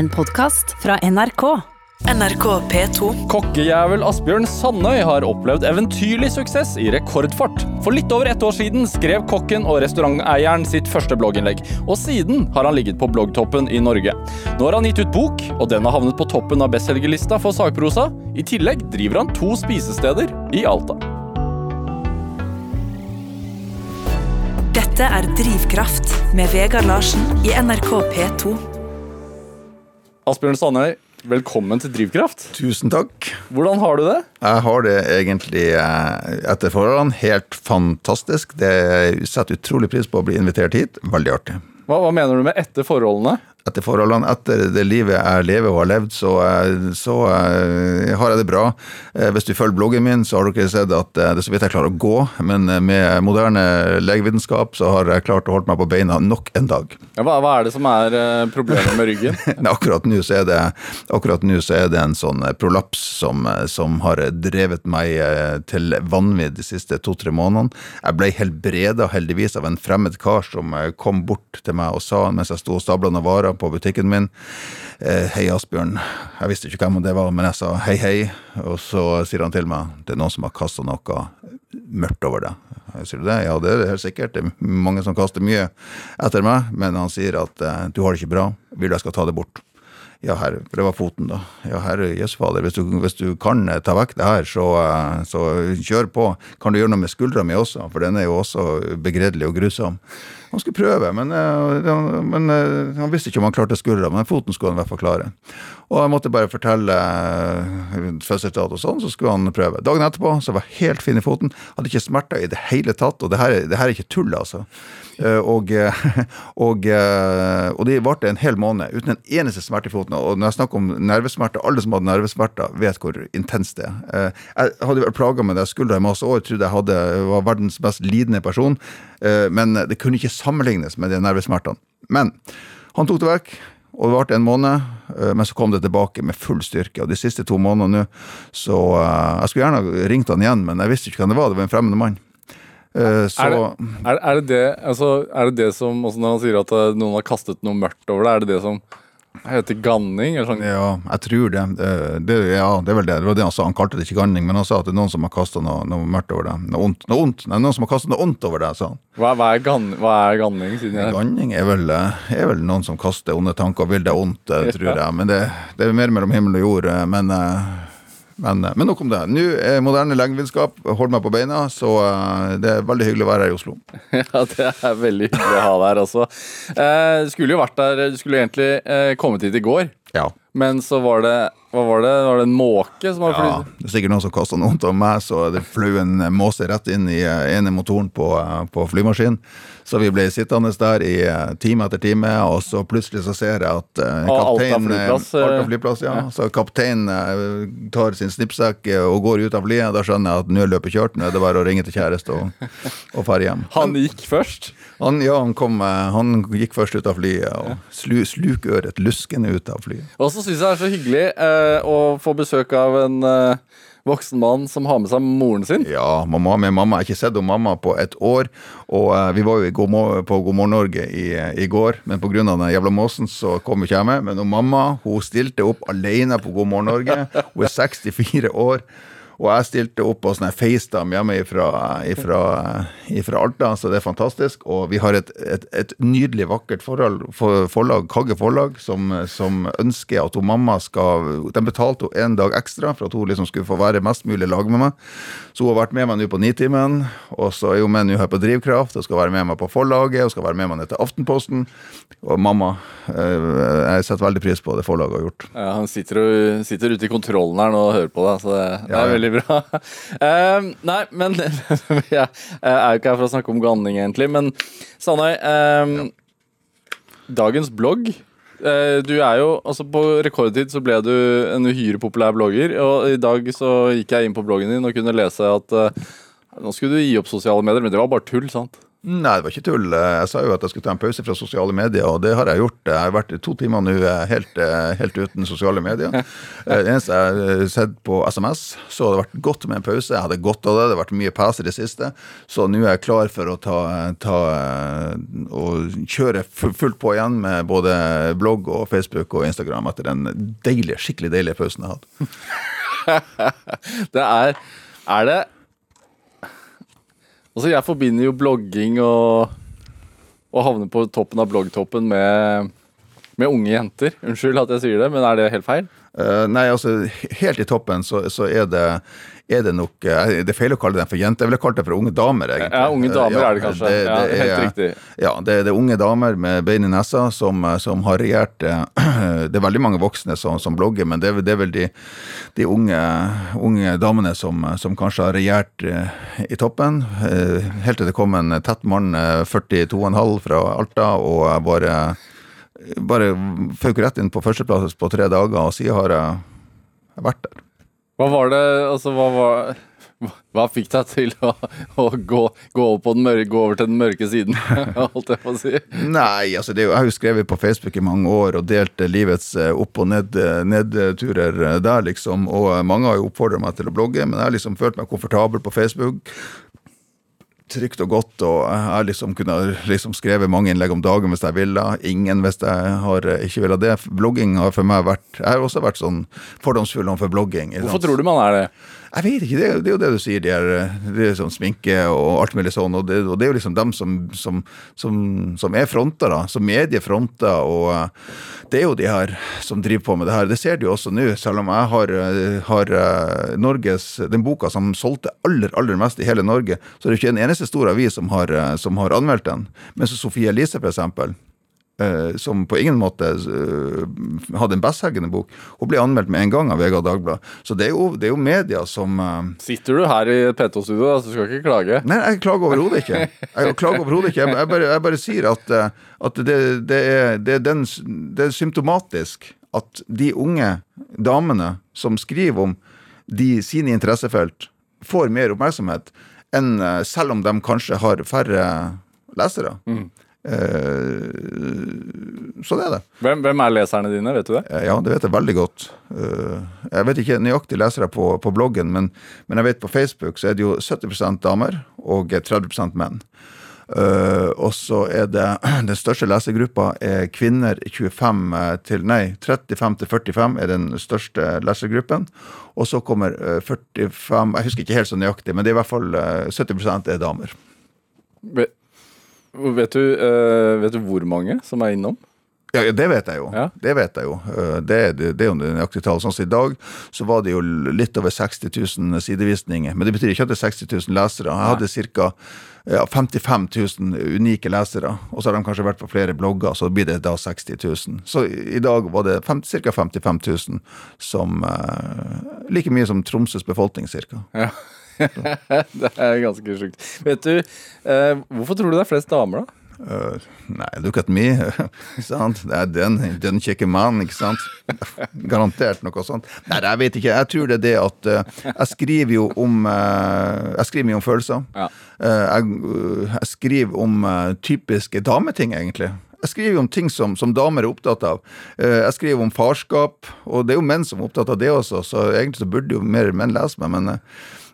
En podkast fra NRK. NRK P2. Kokkejævel Asbjørn Sandøy har opplevd eventyrlig suksess i rekordfart. For litt over ett år siden skrev kokken og restauranteieren sitt første blogginnlegg, og siden har han ligget på bloggtoppen i Norge. Nå har han gitt ut bok, og den har havnet på toppen av bestselgerlista for sakprosa. I tillegg driver han to spisesteder i Alta. Dette er Drivkraft med Vegard Larsen i NRK P2. Asbjørn Sandøy, velkommen til Drivkraft. Tusen takk. Hvordan har du det? Jeg har det egentlig eh, etter forholdene helt fantastisk. Det setter utrolig pris på å bli invitert hit. Veldig artig. Hva, hva mener du med etter forholdene? Etter forholdene, etter det livet jeg lever og har levd, så, eh, så eh, har jeg det bra. Eh, Hvis du følger bloggen min, så har dere sett at det er så vidt jeg klarer å gå. Men med moderne legevitenskap så har jeg klart å holde meg på beina nok en dag. Ja, hva, hva er det som er problemet med ryggen? Nei, akkurat nå så er det, akkurat nå så er det en sånn prolaps som, som har drevet meg til vanvidd de siste to-tre månedene. Jeg ble helbreda heldigvis av en fremmed kar som kom bort til meg og sa mens jeg sto og stabla noen varer på butikken min eh, Hei, Asbjørn. Jeg visste ikke hvem det var, men jeg sa hei, hei. Og så sier han til meg det er noen som har kasta noe mørkt over deg. Jeg sier det? Ja, det er det helt sikkert. Det er mange som kaster mye etter meg, men han sier at eh, du har det ikke bra. Vil du jeg skal ta det bort? Ja, herre, for det var foten, da. Ja, herre jøss fader, hvis hvis du kan eh, ta vekk det her, så, så kjør på. Kan du gjøre noe med skuldra mi også, for den er jo også begredelig og grusom. Han skulle prøve, men, eh, men eh, han visste ikke om han klarte skuldra, men foten skulle han i hvert fall klare. Og jeg måtte bare fortelle eh, fødselsdato og sånn, så skulle han prøve. Dagen etterpå så var jeg helt fin i foten, hadde ikke smerter i det hele tatt, og det her, det her er ikke tull, altså. Og, og, og det varte en hel måned uten en eneste smerte i foten. Og når jeg snakker om nervesmerter, alle som hadde nervesmerter, vet hvor intenst det er. Jeg hadde vært plaga med det skuldra i masse år, trodde jeg hadde, var verdens mest lidende person, men det kunne ikke sammenlignes med de nervesmertene. Men han tok det vekk. Og det varte en måned, eh, men så kom det tilbake med full styrke. Og de siste to månedene nå, så eh, Jeg skulle gjerne ringt han igjen, men jeg visste ikke hvem det var. Det var en fremmed mann. Eh, Så Er det, er, er, det det, altså, er det det som Når han sier at eh, noen har kastet noe mørkt over det, er det det som heter ganning? Eller sånn? Ja, jeg tror det. Det, det. Ja, det er vel det. Det var det han sa. Han kalte det ikke ganning, men han sa at det er noen som har kasta noe, noe mørkt over deg. Noe ondt. Noe ondt. Nei, noen som har kasta noe ondt over deg, sa han. Hva, hva, er gan, hva er ganning? Siden jeg, Ganning er vel, eh, er vel noen som kaster onde tanker og vil deg ondt, eh, tror jeg. Men det, det er mer mellom himmel og jord. eh, Men, eh, men, eh, men nok om det. Nå er moderne legevitenskap Hold meg på beina, så eh, det er veldig hyggelig å være her i Oslo. ja, det er veldig hyggelig å ha deg her. Eh, du skulle jo vært der Du skulle egentlig eh, kommet hit i går, Ja. men så var det Hva var det? Var det en måke som var Ja, det er sikkert noen som kasta noe av meg, så det fløy en måse rett inn i eh, ene motoren på, eh, på flymaskinen. Så vi ble sittende der i eh, time etter time, og så plutselig så ser jeg at kaptein, Og Alta eh, flyplass, eh, Alta flyplass, ja. Så kapteinen eh, tar sin snippsekk eh, og går ut av flyet. Da skjønner jeg at nå er løpet kjørt, nå er det bare å ringe til kjæreste og, og ferde hjem. Han gikk først. Han, ja, han, kom, eh, han gikk først ut av flyet, og slu, slukøret luskende ut av flyet. Og så syns jeg det er så hyggelig eh, å få besøk av en eh, voksen mann som har med seg moren sin. Ja, mamma med mamma. Jeg har ikke sett mamma på et år. Og uh, vi var jo God på God morgen Norge i, i går, men pga. den jævla måsen så kom ikke jeg med. Men mamma hun stilte opp alene på God morgen Norge. Hun er 64 år. Og jeg stilte opp på sånn FaceTime hjemme ifra, ifra, ifra Alta, så det er fantastisk. Og vi har et, et, et nydelig, vakkert forhold, for, forlag, Kagge forlag, som, som ønsker at hun mamma skal De betalte henne en dag ekstra for at hun liksom skulle få være mest mulig i lag med meg. Så hun har vært med meg nå på Nitimen, og så er hun med nå her på Drivkraft, og skal være med meg på forlaget, og skal være med meg ned til Aftenposten. Og mamma, eh, jeg setter veldig pris på det forlaget har gjort. Ja, han sitter, sitter ute i kontrollen her nå og hører på deg, så det, det Ja, er ja. veldig bra. Uh, nei, men jeg er jo ikke her for å snakke om ganning, egentlig. Men Sandøy, eh, dagens blogg eh, Du er jo, altså På rekordtid så ble du en uhyre populær blogger, og i dag så gikk jeg inn på bloggen din og kunne lese at uh, nå skulle du gi opp sosiale medier, men det var bare tull, sant? Nei, det var ikke tull. Jeg sa jo at jeg skulle ta en pause fra sosiale medier, og det har jeg gjort. Jeg har vært to timer nå eh, helt, eh, helt uten sosiale medier. Eh, Det eneste jeg har sett på SMS, så har det vært godt med en pause. Jeg hadde godt av det. Det har vært mye pes i det siste. Så nå er jeg klar for å ta, ta og kjøre fullt på igjen med både blogg og Facebook og Instagram etter den deilige, skikkelig deilige pausen jeg hadde. Det er Er det Altså, jeg forbinder jo blogging og å havne på toppen av bloggtoppen med, med unge jenter. Unnskyld at jeg sier det, men er det helt feil? Uh, nei, altså helt i toppen så, så er det er det nok eh, Det er feil å kalle dem for jenter. Jeg ville kalt det for unge damer, egentlig. Ja, unge damer ja, er det kanskje. Ja, helt riktig. Ja, det, det er unge damer med bein i nesa som, som har regjert Det er veldig mange voksne som, som blogger, men det, er vel- det er de, de unge, unge damene som, som kanskje har regjert eh, i toppen. Eh, Helt til det kom en tett mann, eh, 42,5 fra Alta, og bare bare føk rett inn på førsteplass på tre dager, og siden har jeg vært der. Hva var det Altså, hva var hva fikk deg til å, å gå, gå, mørke, gå over til den mørke siden, holdt jeg på å si? Nei, altså jo, jeg har jo skrevet på Facebook i mange år og delt eh, livets eh, opp- og ned, eh, nedturer der, liksom. Og mange har jo oppfordret meg til å blogge, men jeg har liksom følt meg komfortabel på Facebook. Trygt og godt, og jeg har liksom kunnet liksom skrevet mange innlegg om dagen hvis jeg ville. Ingen hvis jeg har eh, ikke ville det. Blogging har for meg vært Jeg har også vært sånn fordomsfull overfor blogging. Hvorfor tror du man er det? Jeg vet ikke, det, er- det er jo det du sier, de er, det er sånn sminke og alt mulig sånn, og det, og det er jo liksom dem som, som, som, som er fronter, da, som mediefronter, og eh, det er jo de her som driver på med det her. Det ser du jo også nå, selv om jeg har, eh, har eh, Norges, den boka som solgte aller, aller mest i hele Norge, så er det ikke en eneste stor avis som har, som har anmeldt den. Mens Sofie Elise, for eksempel, som på ingen måte eh, hadde en bestselgende bok. Hun ble anmeldt med en gang av VG og Dagbladet. Så det er jo, det er jo media som eh, Sitter du her i P2-studio, så du skal ikke klage? Nei, jeg klager overhodet ikke. Jeg klager overhodet ikke. Jeg, bare, jeg bare sier at, eh, at det, det, er, det, er den, det er symptomatisk at de unge damene som skriver om de, sine interessefelt, får mer oppmerksomhet enn eh, selv om de kanskje har færre lesere. Eh, så det er det. Hvem, hvem er leserne dine, vet du det? Eh, Ja, det vet jeg veldig godt. Eh, Jeg vet ikke nøyaktig lesere på, på bloggen, men, men jeg vet på Facebook så er det jo 70% damer og 30 menn. Eh, og så er det den største lesergruppa er kvinner 25 til Nei, 35 til 45 er den største lesergruppen. Og så kommer eh, 45 Jeg husker ikke helt så nøyaktig, men det er i hvert fall eh, 70% er damer. Vet, vet, du, eh, vet du hvor mange som er innom? Ja, det vet jeg jo. Ja. Det vet jeg jo. Eh, Det, det, det er jo nøyaktig tall. Sånn som i dag så var det jo litt over 60 000 sidevisninger. Men det betyr ikke at det er 60 000 lesere. Jeg hadde ca. Ja, 55 000 unike lesere. Og så har de kanskje vært på flere blogger, så blir det da 60 000. Så i dag var det ca. 55 000 som eh, Like mye som Tromsøs befolkning, ca. Ja. det er ganske sjukt. Vet du, eh, hvorfor tror du det er flest damer, da? Uh, nei, look at me. Det er den, den kjekke mannen, ikke sant? Garantert noe sånt. Nei, jeg vet ikke. Jeg tror det er det at uh, jeg skriver jo om uh, Jeg skriver mye om følelser. Ja. Uh, jeg, uh, jeg skriver om typiske dameting, egentlig. Jeg skriver jo om ting som, som damer er opptatt av. Jeg skriver om farskap, og det er jo menn som er opptatt av det også, så egentlig så burde jo mer menn lese meg, men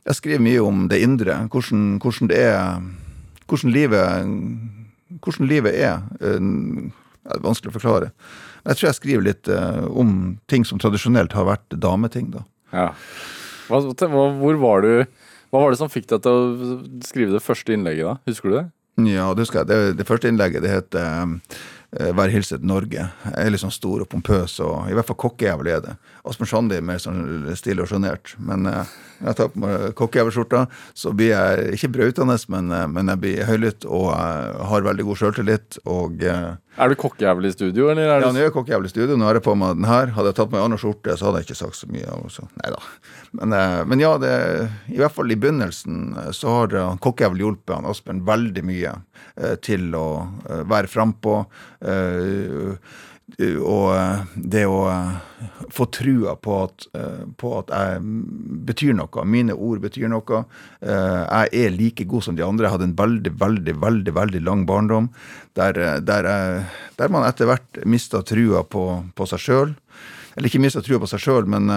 jeg skriver mye om det indre. Hvordan, hvordan det er Hvordan livet hvordan livet er. eh, Det er vanskelig å forklare. Jeg tror jeg skriver litt eh, om ting som tradisjonelt har vært dameting. da. Ja. Hva, hvor var du Hva var det som fikk deg til å skrive det første innlegget, da? Husker du det? Ja, det husker jeg. Det, det første innlegget det heter eh, 'Vær hilset Norge'. Jeg er litt sånn stor og pompøs, og i hvert fall kokkejævel er det. Asbjørn Sandi er mer sånn stille og sjenert. Men eh, når jeg tar på meg kokkejævelskjorta, så blir jeg ikke brautende, men, eh, men jeg blir høylytt og eh, har veldig god sjøltillit. Og eh, Er du kokkejævel i studio, eller er Ja, nå er jeg kokkejævel i studio. Nå har jeg på meg den her. Hadde jeg tatt på meg en annen skjorte, så hadde jeg ikke sagt så mye. Altså. Nei da. Men, eh, men ja, det, i hvert fall i begynnelsen eh, så har eh, kokkejævel hjulpet han Asbjørn veldig mye til å være frampå. Og eh, det å eh, få trua på at, eh, på at jeg betyr noe, mine ord betyr noe. Jeg er like god som de andre. Jeg hadde en veldig, veldig, veldig veldig lang barndom der, der, jeg, der man etter hvert mista trua på, på seg sjøl. Eller ikke mista trua på seg sjøl, men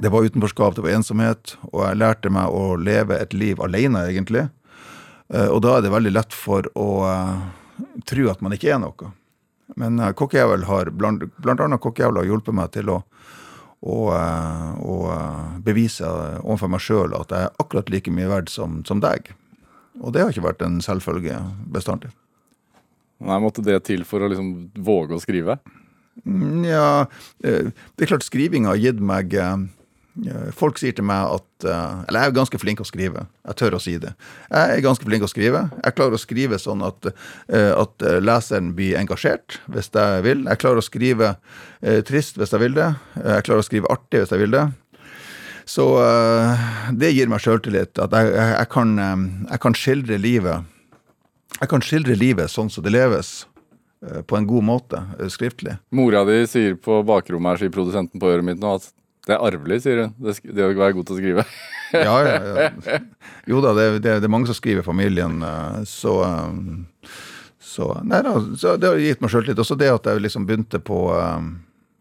det var utenforskap, det var ensomhet, og jeg lærte meg å leve et liv alene, egentlig. Og da er det veldig lett for å tro at man ikke er noe. Men uh, kokkejævel har blant, blant annet kokkejævel har hjulpet meg til å, å, uh, å uh, bevise overfor meg sjøl at jeg er akkurat like mye verdt som, som, deg. Og det har ikke vært en selvfølge bestandig. Nei, Måtte det til for å liksom våge å skrive? Nja ja, det er klart skrivinga har gitt meg Folk sier til meg at eh, Eller jeg er ganske flink å skrive. Jeg tør å si det. Jeg er ganske flink å skrive. Jeg klarer å skrive sånn at, eh, at leseren blir engasjert hvis jeg vil. Jeg klarer å skrive eh, trist hvis jeg vil det. Jeg klarer å skrive artig hvis jeg vil det. Så det gir meg sjøltillit. At jeg, jeg, kan, jeg kan skildre livet Jeg kan skildre livet sånn som det leves på en god måte, skriftlig. Mora di sier på bakrommet her, sier produsenten på øret mitt nå, at det er arvelig, sier hun. Det, det å være god til å skrive. ja, ja, ja. Jo da, det, det, det, er mange som skriver familien, eh, så eh, så, nei, da, så det har gitt meg sjøltillit. Også det at jeg liksom begynte på um,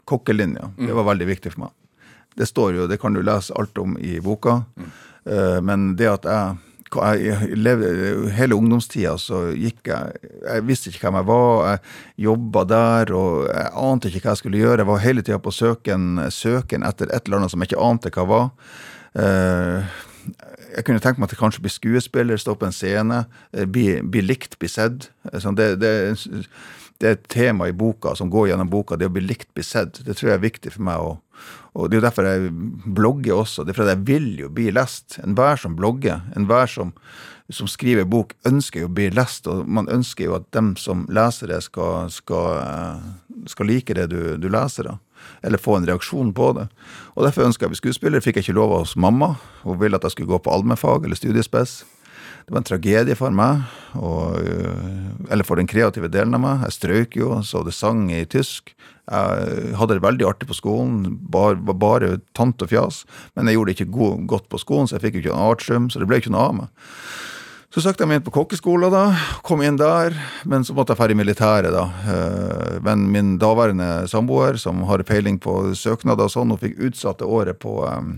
kokkelinja. Det var veldig viktig for meg. Det står jo, det kan du lese alt om i boka. Mm. Uh, men det at jeg jeg levde, hele ungdomstida så gikk jeg Jeg visste ikke hvem jeg var. Jeg jobba der, og jeg ante ikke hva jeg skulle gjøre. Jeg var hele tida på søken, søken, etter et eller annet som jeg ikke ante hva var. Eh, jeg kunne tenkt meg at det kanskje bli skuespiller, stå på en scene, eh, bli, bli likt, bli sett. Sånn, det, det, det, er et tema i boka som går gjennom boka, det å bli likt, bli sett. Det tror jeg er viktig for meg. å og Det er jo derfor jeg blogger også. Det er fordi jeg vil jo bli lest. Enhver som blogger, enhver som, som skriver bok, ønsker jo å bli lest. Og man ønsker jo at dem som leser det, skal, skal, eh, skal like det du, du leser. da. Eller få en reaksjon på det. Og Derfor ønsker jeg å bli skuespiller. Fikk jeg ikke lov av hos mamma. Hun ville at jeg skulle gå på allmennfag eller studiespes. Det var en tragedie for meg, og, eh, eller for den kreative delen av meg. Jeg strøk jo, så det sang i tysk. Jeg hadde det veldig artig på skolen, var bare tant og fjas. Men jeg gjorde det ikke god, godt på skolen, så jeg fikk jo ikke noe artium, så det ble ikke noe av meg. Så søkte jeg meg inn på kokkeskolen, da. Kom inn der. Men så måtte jeg dra i militæret, da. Eh, men min daværende samboer, som har peiling på søknader og sånn, hun fikk utsatt året på, eh,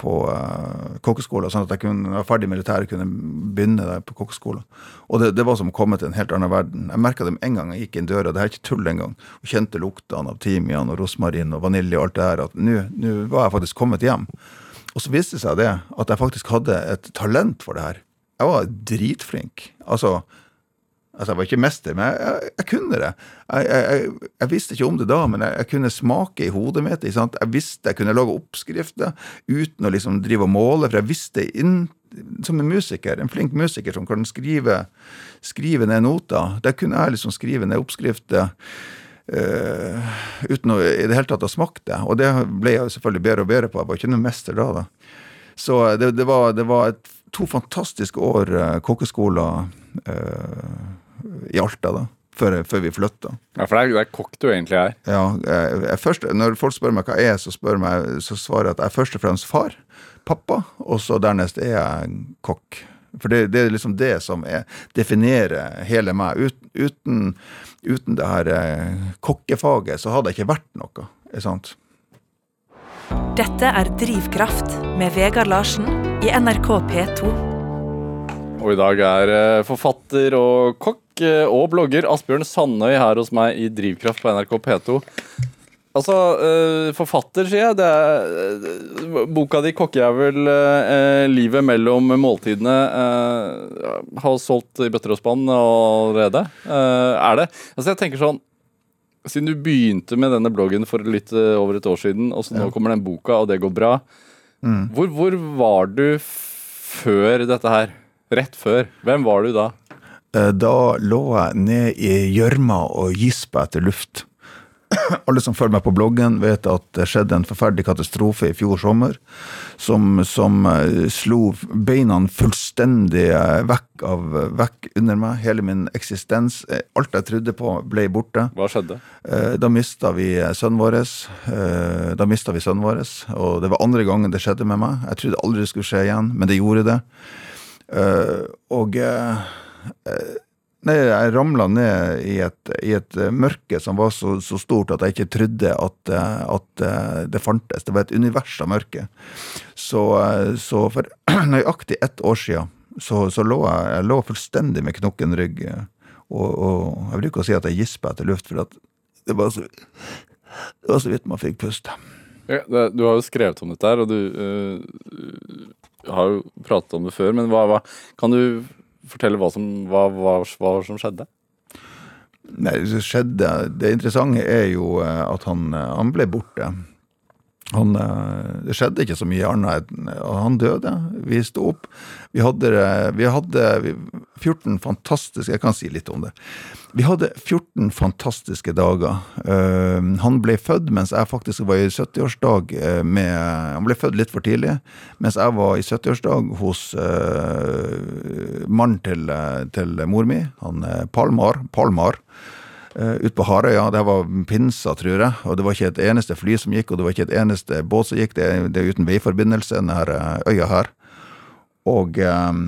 på uh, kokkeskolen, sånn at jeg kunne være ferdig militær og kunne begynne der på kokkeskolen. Og det, det, var som å komme til en helt annen verden. Jeg merka det med en gang jeg gikk inn døra, det er ikke tull engang, og kjente luktene av timian og rosmarin og vanilje og alt det her, at nå var jeg faktisk kommet hjem. Og så viste det seg det, at jeg faktisk hadde et talent for det her. Jeg var dritflink. Altså, Altså, jeg var ikke mester, men jeg, jeg, jeg kunne det. Jeg, jeg, visste ikke om det da, men jeg, kunne smake i hodet mitt. Jeg visste jeg kunne lage oppskrifter uten å liksom drive og måle, for jeg visste inn, som en musiker, en flink musiker som kan skrive, skrive ned noter. Der kunne jeg liksom skrive ned oppskrifter. Uh, uten å i det hele tatt ha smakt det. Og det ble jeg selvfølgelig bedre og bedre på. Jeg var ikke noen mester da. da. Så det, det, var, det var to fantastiske år uh, kokkeskoler. Uh, i Alta, da. Før, før vi flytta. Ja, For det er, det er kokk du egentlig er? Ja. Jeg, jeg først, når folk spør meg hva jeg er, så, spør meg, så svarer jeg at jeg er først og fremst far. Pappa. Og så dernest er jeg kokk. For det, det, er liksom det som er, definerer hele meg. Ut, uten, uten, det her eh, kokkefaget så hadde jeg ikke vært noe. Er sant? Dette er Drivkraft med Vegard Larsen i NRK P2. Og i dag er eh, forfatter og kokk og blogger Asbjørn Sandøy her hos meg i Drivkraft på NRK P2. Altså, uh, forfatter, sier jeg. Det er, uh, boka di 'Kokkejævel', 'Livet mellom måltidene', har solgt i bøtter og spann allerede. er det? Altså, jeg tenker sånn Siden du begynte med denne bloggen for litt over et år siden, og så nå ja. kommer den boka, og det går bra. Mm. Hvor, hvor var du før dette her? Rett før. Hvem var du da? Da lå jeg ned i gjørma og gispa etter luft. alle som følger meg på bloggen, vet at det skjedde en forferdelig katastrofe i fjor sommer som, som eh, slo beina fullstendig eh, vekk, av, vekk under meg. Hele min eksistens. Eh, alt jeg trodde på, ble borte. Hva skjedde? Da mista vi sønnen vår. Da mista vi sønnen vår, og det var andre gangen det skjedde med meg. Jeg trodde aldri det skulle skje igjen, men det gjorde det. Og Nei, jeg ramla ned i et, i et, eh, mørke som var så, så, stort at jeg ikke trodde at, eh, at, eh, det fantes. Det var et univers av mørke. Så, så for nøyaktig ett år siden så, så lå jeg, jeg, lå fullstendig med knokken rygg. Og, og jeg bruker å si at jeg gispa etter luft, for det var, så, det var så vidt man fikk puste. Ja, du har jo skrevet om dette her, og du øh, har jo pratet om det før, men hva, hva kan du fortelle hva som, hva, hva, hva som skjedde? Nei, Det skjedde Det interessante er jo eh, at han, eh, han ble borte. Han, eh, det skjedde ikke så mye annet han døde. Vi sto opp. Vi hadde, vi hadde 14 fantastiske Jeg kan si litt om det. Vi hadde 14 fantastiske dager. Han ble født mens jeg faktisk var i 70-årsdag med Han ble født litt for tidlig. Mens jeg var i 70-årsdag hos mannen til, til mor mi, han Palmar. Palmar ute på Harøya. Det var pinsa, tror jeg. Og det var ikke et eneste fly som gikk, og det var ikke et eneste båt som gikk. Det, det er uten veiforbindelse, denne eh, øya her. Og um,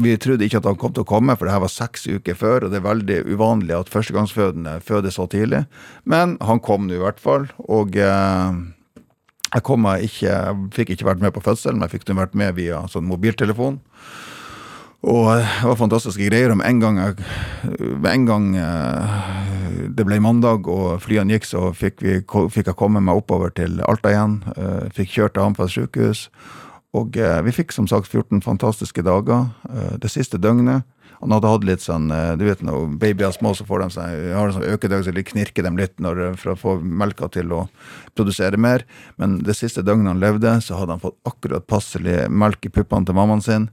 vi trodde ikke at han kom til å komme, for det her var seks uker før, og det er veldig uvanlig at førstegangsfødende føder så tidlig. Men han kom nå i hvert fall, og uh, jeg, ikke, jeg fikk ikke vært med på fødselen, men jeg fikk vært med via sånn mobiltelefon. Og det var fantastiske greier. Med en gang, med en gang eh, det ble mandag og flyene gikk, så fikk, vi, fikk jeg komme meg oppover til Alta igjen. Eh, fikk kjørt til Hammerfest sykehus. Og eh, vi fikk som sagt 14 fantastiske dager. Det siste døgnet han hadde hatt litt sånn Du vet når babyer er små, så får de seg, har sånn økedøgn, så de knirker dem litt når, for å få melka til å produsere mer. Men det siste døgnet han levde, så hadde han fått akkurat passelig melk i puppene til mammaen sin.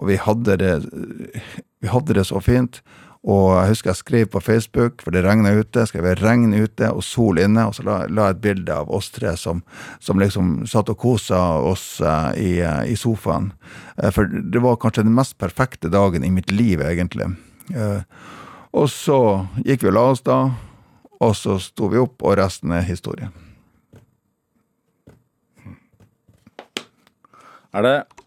Og vi hadde det, vi hadde det så fint. Og jeg husker jeg skrev på Facebook, for det regna ute. Skrev jeg 'regn ute' og 'sol inne', og så la, la jeg et bilde av oss tre som, som liksom satt og kosa oss uh, i, uh, i, sofaen. Uh, for det var kanskje den mest perfekte dagen i mitt liv, egentlig. og så gikk vi og la oss da, og så sto vi opp, og resten er historie. Er det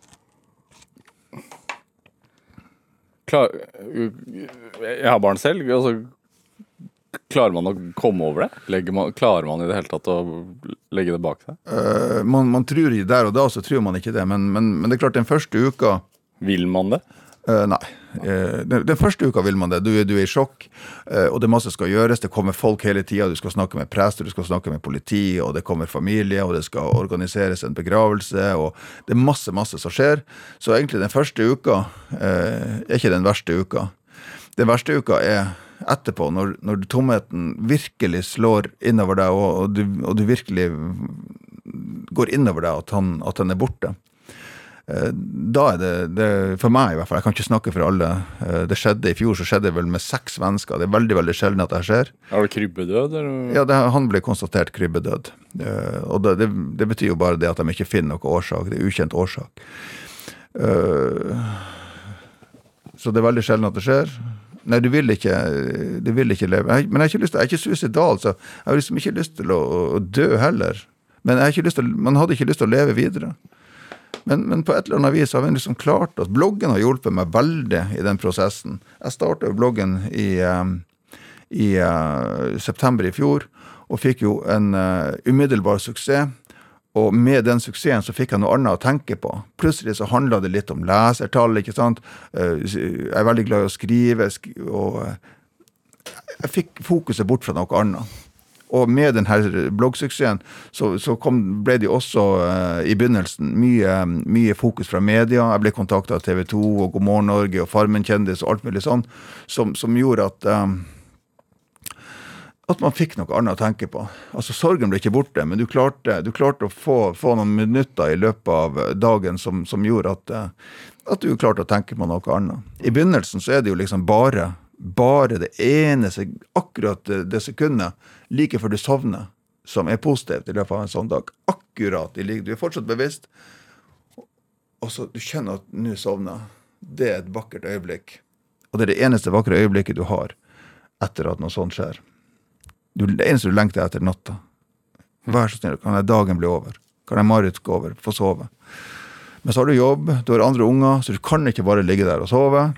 Klar, jeg har barn selv. Altså, klarer man å komme over det? Man, klarer man i det hele tatt å legge det bak seg? Uh, man, man, tror Der og da så tror man ikke det, men, men, men, det er klart den første uka Vil man det? Uh, nei. Uh, den, den, første uka vil man det. Du, du er i sjokk, uh, og det er masse skal gjøres. Det kommer folk hele tida. Du skal snakke med prester, du skal snakke med politi, og det kommer familie, og det skal organiseres en begravelse, og det er masse, masse som skjer. Så egentlig den første uka er ikke den verste uka. Den verste uka er etterpå, når, når tomheten virkelig slår innover deg, og, og, du, og du, virkelig går innover deg at, han, at han er borte. Eh, da er det, det, For meg, i hvert fall. Jeg kan ikke snakke for alle. Eh, det skjedde I fjor så skjedde det vel med seks svensker. Det er veldig veldig sjelden at det skjer. Er det krybbedød? Eller? Ja, det, han ble konstatert krybbedød. Eh, og det, det, det, betyr jo bare det at de ikke finner noen årsak. Det er ukjent årsak. Så det er veldig sjelden at det skjer. Nei, du vil ikke, du vil ikke leve. Jeg, men jeg har ikke lyst til, jeg er ikke suicidal, så jeg har liksom ikke lyst til å, å dø heller. Men jeg har ikke lyst til, man hadde ikke lyst til å leve videre. Men, men, på et eller annet vis har vi liksom klart oss. Bloggen har hjulpet meg veldig i den prosessen. Jeg starta bloggen i, um, i uh, september i fjor, og fikk jo en uh, umiddelbar suksess. Og med den suksessen så fikk jeg noe annet å tenke på. Plutselig så handla det litt om lesertall, ikke sant. Uh, jeg er veldig glad i å skrive, og jeg fikk fokuset bort fra noe annet. Og med denne bloggsuksessen så, så kom, ble det også uh, i begynnelsen mye, mye, fokus fra media. Jeg ble kontakta av TV 2 og God morgen Norge og Farmen kjendis og alt mulig sånn, som, som gjorde at um, at man fikk noe annet å tenke på. Altså Sorgen ble ikke borte, men du klarte, du klarte å få, få, noen minutter i løpet av dagen som, som gjorde at, at, du klarte å tenke på noe annet. I begynnelsen så er det jo liksom bare bare det eneste, akkurat det sekundet like før du sovner, som er positivt i løpet av en sånn dag. Akkurat i like, Du er fortsatt bevisst, og så du kjenner at nå sovner Det er et vakkert øyeblikk. Og det er det eneste vakre øyeblikket du har etter at noe sånt skjer. Det eneste du lengter etter natta. Vær så snill, kan dagen bli over? Kan jeg Marit gå over? Få sove? Men så har du jobb, du har andre unger, så du kan ikke bare ligge der og sove.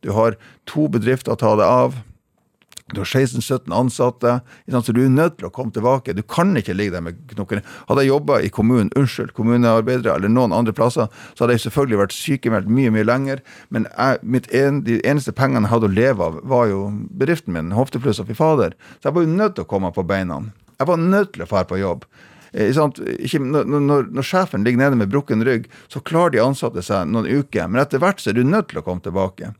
Du har to bedrifter å ta deg av. Du har 16-17 ansatte, så du er nødt til å komme tilbake. Du kan ikke ligge der med knokkene. Hadde jeg jobba i kommunen, unnskyld, kommunearbeidere eller noen andre plasser, så hadde jeg selvfølgelig vært sykemeldt mye mye lenger. Men jeg, en, de eneste pengene jeg hadde å leve av, var jo bedriften min, Hoftepluss og Fy fader. Så jeg var jo nødt til å komme på beina. Jeg var nødt til å dra på jobb. Eh, ikke, når, når, når, sjefen ligger nede med brukken rygg, så klarer de ansatte seg noen uker. Men etter hvert så er du nødt til å komme tilbake.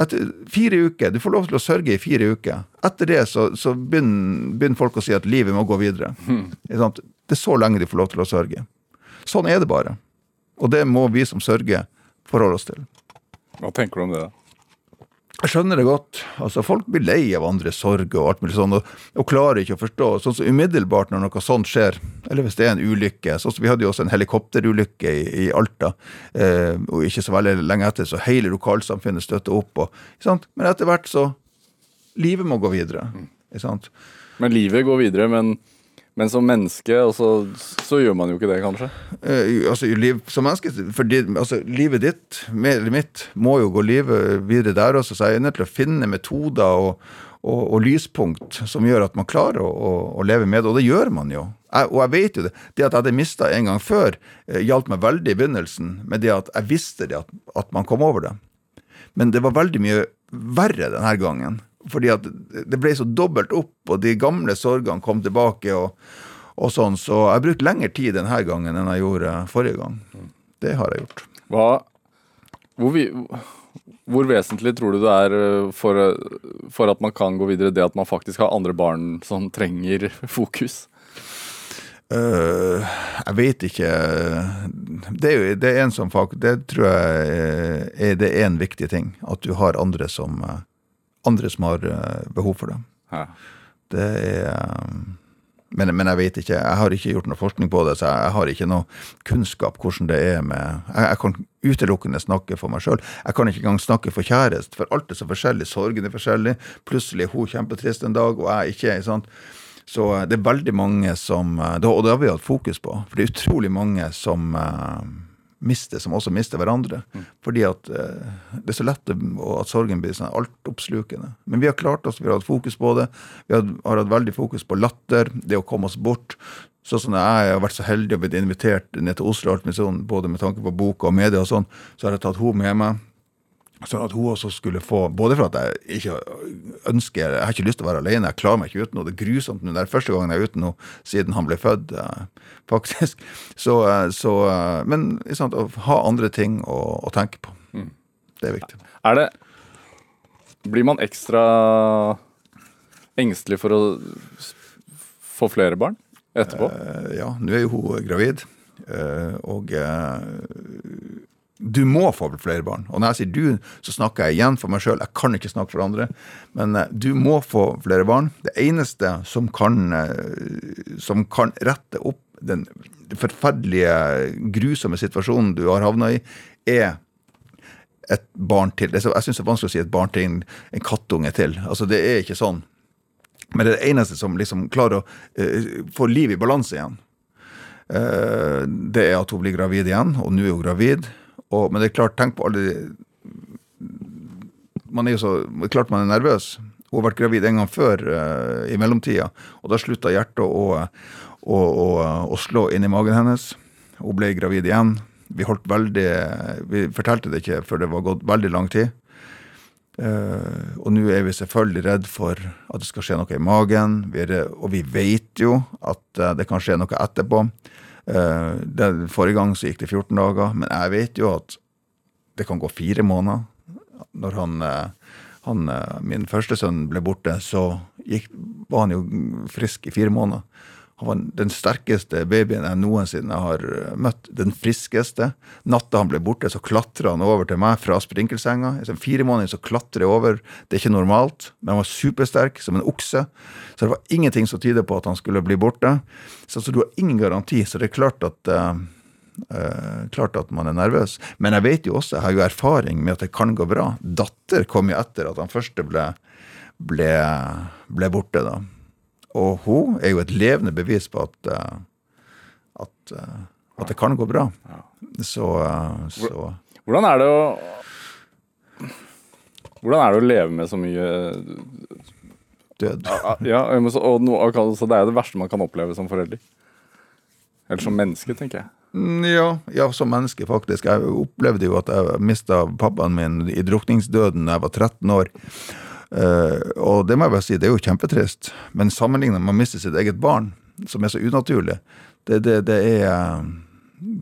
Etter fire uker, Du får lov til å sørge i fire uker. Etter det så, så begynner, begynner, folk å si at livet må gå videre. Mm. Det er så lenge de får lov til å sørge. Sånn er det bare. Og det må vi som sørger forholde oss til. Hva tenker du om det? da? Jeg skjønner det godt. Altså, Folk blir lei av andres sorg og alt mulig sånn, og, og, klarer ikke å forstå. Sånn som Umiddelbart når noe sånt skjer, eller hvis det er en ulykke sånn som Vi hadde jo også en helikopterulykke i, i Alta, eh, og ikke så veldig lenge etter så hele lokalsamfunnet støtter opp. Og, men etter hvert så Livet må gå videre. Mm. Men livet går videre, men men som menneske, så, så, gjør man jo ikke det, kanskje? Eh, altså, liv, som menneske, for altså, Livet ditt, eller mitt, må jo gå livet videre der også. Så jeg er nødt til å finne metoder og, og, og lyspunkt som gjør at man klarer å, å, å, leve med det. Og det gjør man jo. Jeg, og jeg vet jo det. Det at jeg hadde mista en gang før, eh, hjalp meg veldig i begynnelsen. Med det at jeg visste det, at, at man kom over det. Men det var veldig mye verre denne gangen. Fordi at det ble så dobbelt opp, og de gamle sorgene kom tilbake. og, og sånn, Så jeg har brukt lengre tid denne gangen enn jeg gjorde forrige gang. Det har jeg gjort. Hva, hvor, vi, hvor, vesentlig tror du det er eh, for, for, at man kan gå videre, det at man faktisk har andre barn som trenger fokus? Uh, jeg vet ikke. Det er, jo, det er en som fakt, det tror jeg er, det er en viktig ting. At du har andre som andre som har eh, behov for det. Ja. Det er eh, men, men, jeg vet ikke. Jeg har ikke gjort noe forskning på det, så jeg, har ikke noe kunnskap hvordan det er med Jeg, jeg kan utelukkende snakke for meg sjøl. Jeg kan ikke engang snakke for kjæreste, for alt er så forskjellig. Sorgen er forskjellig. Plutselig er hun kjempetrist en dag, og jeg ikke. sant? Så eh, det er veldig mange som Og det har vi hatt fokus på. For det er utrolig mange som mister, som også mister hverandre. Mm. Fordi at eh, det er så lett at sorgen blir sånn altoppslukende. Men vi har klart oss, vi har hatt fokus på det. Vi har, har hatt veldig fokus på latter, det å komme oss bort. Sånn som jeg har vært så heldig og blitt invitert ned til Oslo, både med tanke på boka og media og sånn, så har jeg tatt henne med meg. Sånn at hun også skulle få Både for at jeg ikke ønsker Jeg har ikke lyst til å være alene, jeg klarer meg ikke uten henne. Det er grusomt nå. Det er første gangen jeg er uten henne siden han ble født, eh, faktisk. Så, eh, så eh, Men sant, å ha andre ting å, å tenke på. Mm. Det er viktig. Er det Blir man ekstra engstelig for å få flere barn etterpå? ja, nå er jo hun gravid. og du må få flere barn. Og når jeg sier du, så snakker jeg igjen for meg sjøl. Jeg kan ikke snakke for andre. Men uh, du må få flere barn. Det eneste som kan, uh, som kan rette opp den forferdelige, grusomme situasjonen du har havna i, er et barn til. Jeg syns det er vanskelig å si et barn til en, kattunge til. Altså, det er ikke sånn. Men det er det eneste som liksom klarer å uh, få liv i balanse igjen. det er at hun blir gravid igjen, og nå er hun gravid. Og, men det er klart, tenk på alle Man er jo så Klart man er nervøs. Hun har vært gravid en gang før uh, i mellomtida, og da slutta hjertet å, å, å, å, slå inn i magen hennes. Hun ble gravid igjen. Vi holdt veldig Vi fortalte det ikke før det var gått veldig lang tid. Uh, og nå er vi selvfølgelig redd for at det skal skje noe i magen. Vi er, og vi vet jo at uh, det kan skje noe etterpå. Uh, det, forrige gang så gikk det 14 dager, men jeg vet jo at det kan gå fire måneder. Når han, uh, han uh, min første sønn ble borte, så gikk, var han jo frisk i fire måneder. Han var den sterkeste babyen jeg noensinne har eh, møtt. Den friskeste. Natta han ble borte, så klatra han over til meg fra sprinkelsenga. Fire måneder så klatrer jeg over. Det er ikke normalt, men han var supersterk, som en okse. Så det var ingenting som tyder på at han skulle bli borte. Så, så du har ingen garanti. Så det er klart at uh, uh, klart at man er nervøs. Men jeg vet jo også, jeg har jo erfaring med at det kan gå bra. Datter kom jo etter at han første ble, ble, ble borte, da. Og hun er jo et levende bevis på at, uh, at, uh, at det kan gå bra. Så, uh, så, Hvordan er det å Hvordan er det å leve med så mye død. Ja, og noe, altså, det er jo det verste man kan oppleve som forelder. Eller som menneske, tenker jeg. Mm, ja, ja, som menneske, faktisk. Jeg opplevde jo at jeg mista pappaen min i drukningsdøden da jeg var 13 år. Uh, og det må jeg bare si, det er jo kjempetrist. Men sammenlignet med å miste sitt eget barn, som er så unaturlig, det, det, det er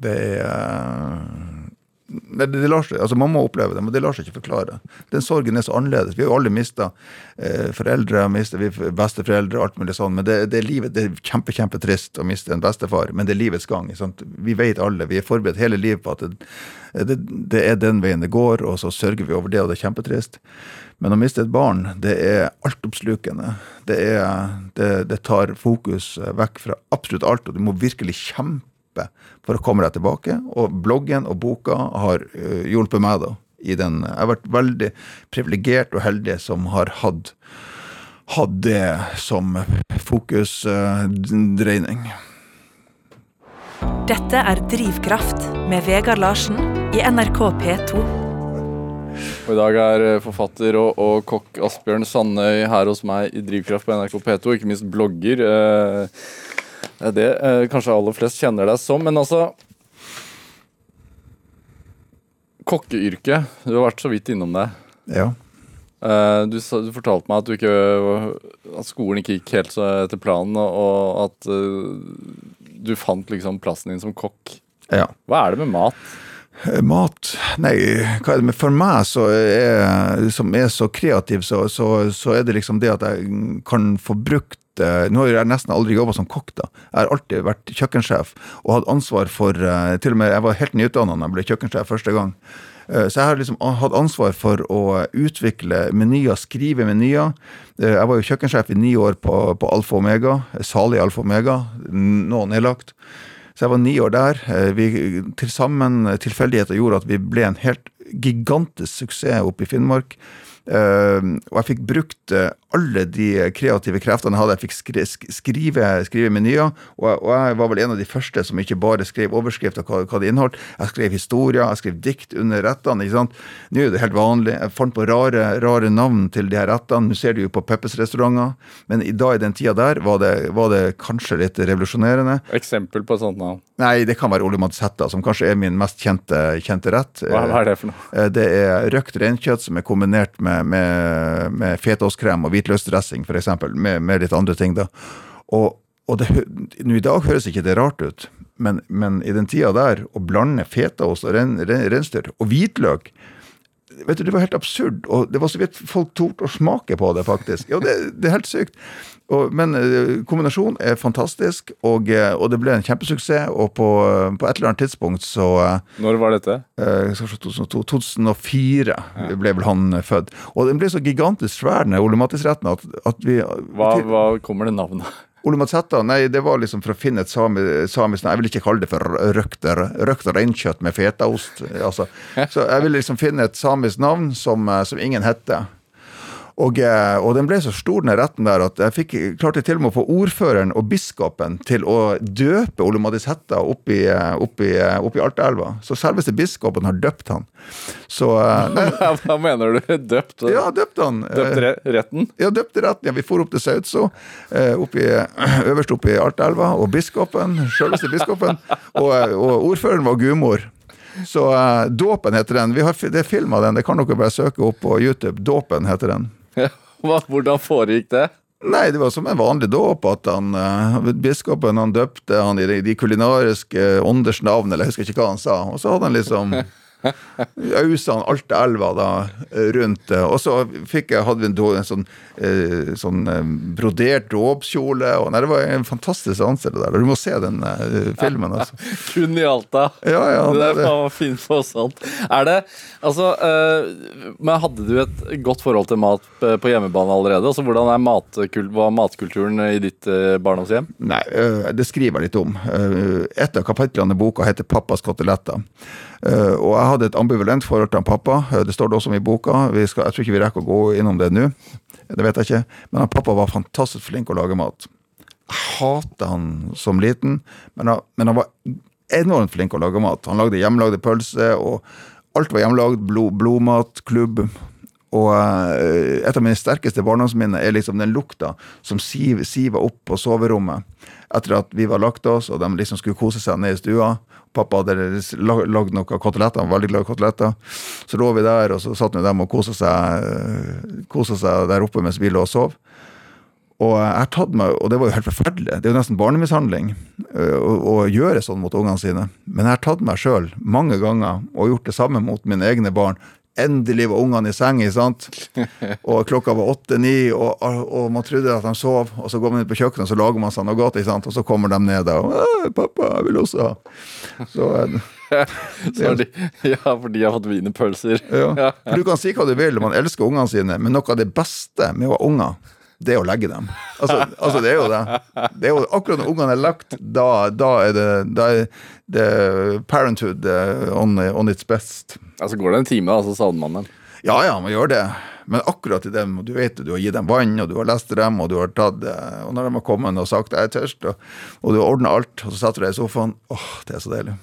Det er det, det, lar seg, altså Man må oppleve det, men det lar seg ikke forklare. Den sorgen er så annerledes. Vi har jo alle mista eh, foreldre, mistet vi besteforeldre, alt mulig sånn. Men det, det, er livet, det er kjempe, kjempetrist å miste en bestefar, men det er livets gang. Sant? Vi vet alle, vi er forberedt hele livet på at det, det, er den veien det går, og så sørger vi over det, og det er kjempetrist. Men å miste et barn, det er altoppslukende. Det, er, det, det tar fokus vekk fra absolutt alt, og du må virkelig kjempe for å komme deg tilbake. Og bloggen og boka har uh, hjulpet meg da. I den. Jeg har vært veldig privilegert og heldig som har hatt, hatt det som fokusdreining. Uh, Dette er Drivkraft med Vegard Larsen i NRK P2. Og I dag er eh, forfatter og, og kokk Asbjørn Sandøy her hos meg i Drivkraft på NRK P2, ikke minst blogger. Det er det eh, kanskje aller flest kjenner deg som, men altså Kokkeyrket, du har vært så vidt innom det. Ja. Eh, du, du, fortalte meg at, du ikke, at skolen ikke gikk helt etter planen, og at du fant liksom plassen din som kokk. Ja. Hva er det med mat? Eh, mat Nei, hva er det med For meg så er, som er så kreativ, så, så, så er det liksom det at jeg kan få brukt eh, nå har jeg nesten aldri jobba som kokk. da. Jeg har alltid vært kjøkkensjef og hatt ansvar for eh, Til og med jeg var helt nyutdanna da jeg ble kjøkkensjef første gang. Så jeg har liksom hatt ansvar for å utvikle menyer, skrive menyer. Jeg var jo kjøkkensjef i ni år på, på Alfa Omega, salig Alfa Omega, nå nedlagt. Så jeg var ni år der. Eh, vi, til sammen tilfeldigheter gjorde at vi ble en helt gigantisk suksess oppe i Finnmark. Uh, og jeg fikk brukt uh, alle de kreative kreftene jeg hadde. Jeg fikk skri skrive, skrive menyer, og, og, jeg var vel en av de første som ikke bare skrev overskrifter hva, hva det inneholdt. Jeg skrev historier, jeg skrev dikt under rettene. ikke sant? Nå er det helt vanlig. Jeg fant på rare, rare navn til de her rettene. Nå ser du jo på Peppes restauranter, men i dag i den tida der var det, var det kanskje litt revolusjonerende. Eksempel på sånt navn? Nei, det kan være Ole Madsetta, som kanskje er min mest kjente, kjente rett. Hva, hva, er det for noe? Eh, det er røkt reinkjøtt som er kombinert med med, med, med fetaostkrem og hvitløksdressing, f.eks., med, med litt andre ting. da. Og, og det, nå I dag høres ikke det rart ut, men, men i den tida der, å blande fetaost og ren, ren, reinsdyr og hvitløk vet du, Det var helt absurd. og Det var så vidt folk torde å smake på det, faktisk. Ja, det, det er helt sykt. Og, men eh, kombinasjonen er fantastisk, og, eh, og, det ble en kjempesuksess. Og på, på, et eller annet tidspunkt så Når var dette? Eh, 2004 ja. ble vel han født. Og den ble så gigantisk svær, den Ole Mattis-retten, at, at, vi hva, hva kommer det navnet Ole Matsetta, nei, det var liksom for å finne et sami, samisk Jeg vil ikke kalle det for røkter. Røkter reinkjøtt med fetaost. Altså. Så jeg vil liksom finne et samisk navn som, som ingen heter. Og, eh, og, den ble så stor, den retten der, at jeg fikk, klarte til og med å få ordføreren og biskopen til å døpe Ole Madis Hetta oppi, i, oppi i, Altaelva. Så selveste biskopen har døpt han. Så nei, Hva mener du? Døpt? Ja, døpt han. Døpte retten? Ja, døpte retten. Ja, vi for opp til Sautso, øverst oppe i Altaelva, og biskopen, selveste biskopen, og, og ordføreren var gudmor. Så uh, Dåpen heter den. Vi har, det er film av den, det kan dere bare søke opp på YouTube. Dåpen heter den. Hvordan foregikk det? Nei, det var som en vanlig dåp. at han, uh, Biskopen han døpte han i de, de kulinariske ånders navn, eller jeg husker ikke hva han sa. Og så hadde han liksom Ausa han Altaelva da rundt. Og så fikk jeg, hadde vi en, en sånn, eh, sånn eh, brodert dåpskjole. Og nei, det var en fantastisk seanse, der. Du må se den eh, filmen, altså. Kun i Alta. Ja, ja, det det- faen fint for sant. Er det Altså, eh, men hadde du et godt forhold til mat på hjemmebane allerede? Altså, Hvordan er matkult, var matkulturen i ditt uh, barndomshjem? Nei, øh, det skriver jeg litt om. Et av kapitlene i boka heter 'Pappas koteletter'. Øh, Og jeg hadde et ambivalent forhold til han pappa. Øh, Det står det også om i boka. Skal, jeg tror ikke vi rekker å gå innom det nå. Det vet jeg ikke. Men han pappa var fantastisk flink å lage mat. Jeg hatet han som liten, men han, men han var enormt flink å lage mat. Han lagde hjemmelagde pølser, og alt var hjemmelagd. Blod, blodmat, klubb. Og eh, et av mine sterkeste barndomsminner er liksom den lukta som siv, siva opp på soverommet etter at vi var lagt oss, og de liksom skulle kose seg ned i stua. Pappa hadde lagd noen koteletter, veldig glad i koteletter. Så lå vi der, og så satt dem og kosa seg, kosa seg der oppe mens vi lå og sov. Og jeg tatt meg, og det var jo helt forferdelig, det er jo nesten barnemishandling øh, å, å gjøre sånn mot ungene sine. Men jeg har tatt meg sjøl mange ganger og gjort det samme mot mine egne barn. Endelig var ungene i seng, sant? og klokka var åtte-ni, og, og man trodde at de sov. Og så går man ut på kjøkkenet og så lager man seg noe godt, sant? og så kommer de ned og 'Pappa, jeg vil også ha'. Så, øh, Så de, ja, for de har fått wienerpølser. ja. For du kan si hva du vil, man elsker ungene sine, men noe av det beste med å ha unger, det er å legge dem. Altså, altså det er jo det. det er jo, akkurat når ungene er lagt, da, da er det da er det parenthood eh, on, on its best. Altså går det en time, da, så savner man dem. Ja, ja, man gjør det. Men akkurat i dem, du vet du har gitt dem vann, og du har lest dem, og du har tatt eh, Og når de har kommet og sagt 'jeg er tørst', og, og du har ordna alt, og så setter du deg i sofaen, åh, det er så deilig.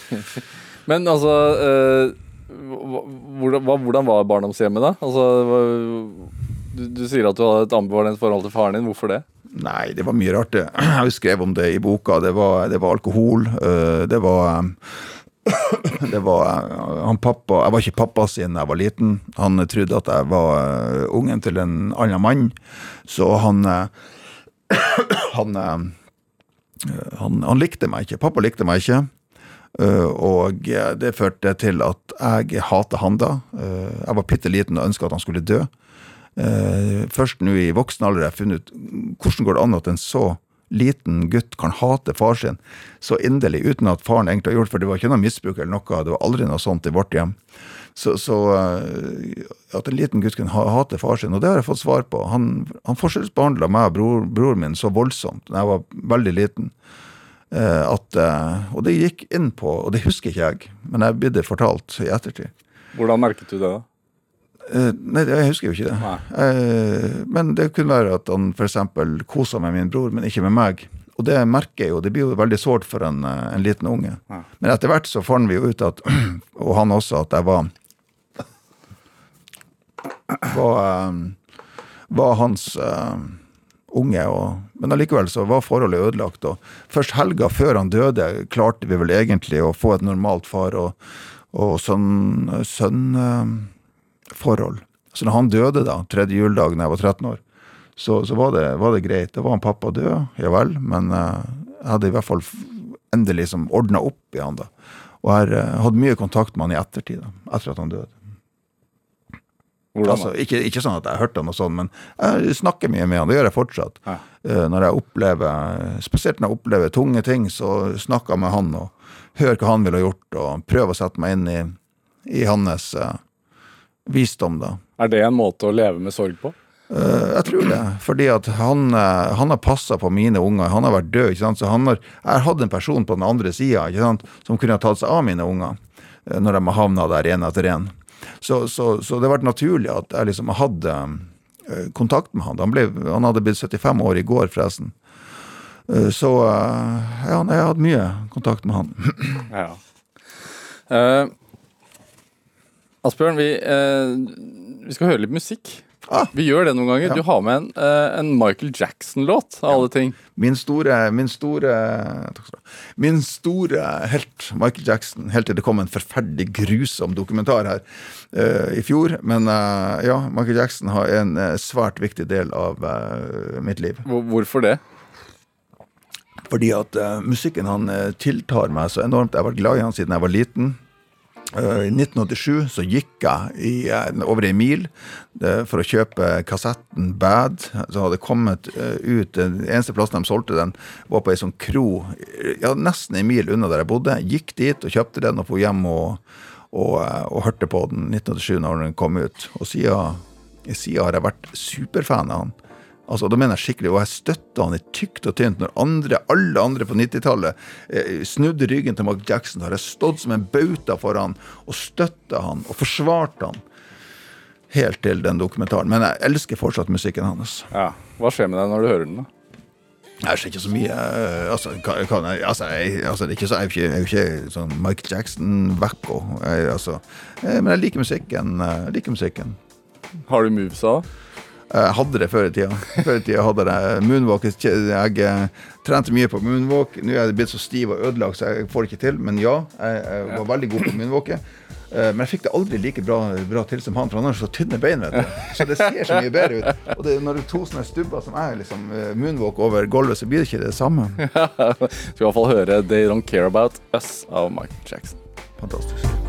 Men altså øh, hva- hvordan, hvordan var barndomshjemmet, da? Altså, du, du sier at du hadde et ambivalent forhold til faren din. Hvorfor det? Nei, det var mye rart. Jeg skrevet om det i boka. Det var, det var alkohol. øh, Det var det var øh, han pappa Jeg var ikke pappa siden jeg var liten. Han trodde at jeg var øh, ungen til en annen mann. Så han han, han han likte meg ikke. Pappa likte meg ikke. Og det førte til at jeg hater han da. Jeg var bitte liten og ønska at han skulle dø. Eh, først nå i voksen alder har jeg funnet ut hvordan går det an at en så liten gutt kan hate far sin så inderlig, uten at faren egentlig har gjort for det var ikke noe misbruk eller noe, det var aldri noe sånt i vårt hjem. Så, så eh, at en liten gutt kan hate far sin, og det har jeg fått svar på. Han, han forskjellsbehandla meg og bror, broren min så voldsomt da jeg var veldig liten. eh, at, eh, og det gikk inn på, og det husker ikke jeg, men jeg ble det fortalt i ettertid. Hvordan merket du det? da? Eh, nei, jeg husker jo ikke det. Eh, men det kunne være at han f.eks. kosa med min bror, men ikke med meg. Og det merker jeg jo, det blir jo veldig sårt for en, eh, en liten unge. Men etter hvert så fant vi jo ut at, og han også, at jeg var var, var hans unge. Og, men allikevel så var forholdet ødelagt. Og først helga før han døde, klarte vi vel egentlig å få et normalt far og, og sønn, sønn forhold. Så når han døde da, tredje juledag da jeg var 13 år, så, så var, det, var det greit. Da var han pappa død, ja vel, men eh, jeg hadde i hvert fall endelig liksom ordna opp i han da. Og jeg har eh, hatt mye kontakt med han i ettertid, da, etter at han døde. Altså, ikke, ikke sånn at jeg hørte han og sånn, men jeg snakker mye med han, det gjør jeg fortsatt. Ja. Eh, Når jeg opplever, spesielt når jeg opplever tunge ting, så snakker jeg med han og hører hva han ville ha gjort, og prøver å sette meg inn i, i hans eh, visdom, da. Er det en måte å leve med sorg på? Uh, Jeg tror det, fordi at han, eh, han har passa på mine unger. Han har vært død. ikke sant? Så han har, Jeg har hatt en person på den andre sida som kunne ha tatt seg av mine unger eh, når de har havna der én etter én. Så, så, så det har vært naturlig at jeg liksom hadde kontakt med han. Han, ble, han hadde blitt 75 år i går, forresten. Så ja, jeg har hatt mye kontakt med han. Ja. Eh, Asbjørn, vi, eh, vi skal høre litt musikk. Ah. Vi gjør det noen ganger. Ja. Du har med en, eh, en Michael Jackson-låt, av alle ting. Min store, min store takk skal du ha. Min store helt, Michael Jackson, helt til det kom en forferdelig grusom dokumentar her eh, i fjor. Men eh, ja, Michael Jackson har en eh, svært viktig del av mitt liv. Hvorfor det? Fordi at musikken han tiltar meg så enormt. Jeg har vært glad i han siden jeg var liten. I 1987 så gikk jeg i, over ei mil for å kjøpe kassetten Bad. som hadde kommet ut, Den eneste plassen de solgte den, var på ei sånn kro ja, nesten ei mil unna der jeg bodde. Gikk dit og kjøpte den og dro hjem og, og, og, hørte på den 1987 når den kom ut. Og siden, siden har jeg vært superfan av han. Altså, da mener jeg skikkelig, Og jeg støtta han i tykt og tynt. Når andre, alle andre på 90-tallet eh, snudde ryggen til Mark Jackson, har jeg stått som en bauta for han og støtta han og forsvart han. Helt til den dokumentaren. Men jeg elsker fortsatt musikken hans. Ja, Hva skjer med deg når du hører den? da? Jeg ser ikke så mye eh, Altså, kan, jeg, altså, jeg, altså det er ikke så, jeg, er jo ikke sånn Mike Jackson-wacko. Altså, eh, men jeg liker musikken. Jeg liker musikken. Har du movesa? Jeg hadde det før i tida. Før i tida hadde jeg moonwalk. Jeg eh, trente mye på moonwalk. Nå er jeg blitt så stiv og ødelagt, så jeg får det ikke til. Men ja, jeg, jeg var veldig god på moonwalket. Eh, men jeg fikk det aldri like bra, bra til som han, for han har så tynne bein. vet du. Så det ser så mye bedre ut. Og det, når det er to sånne stubber som er liksom eh, moonwalk over gulvet, så blir det ikke det samme. Skal i hvert fall høre 'They Don't Care About Us' av Michael Jackson. Fantastisk.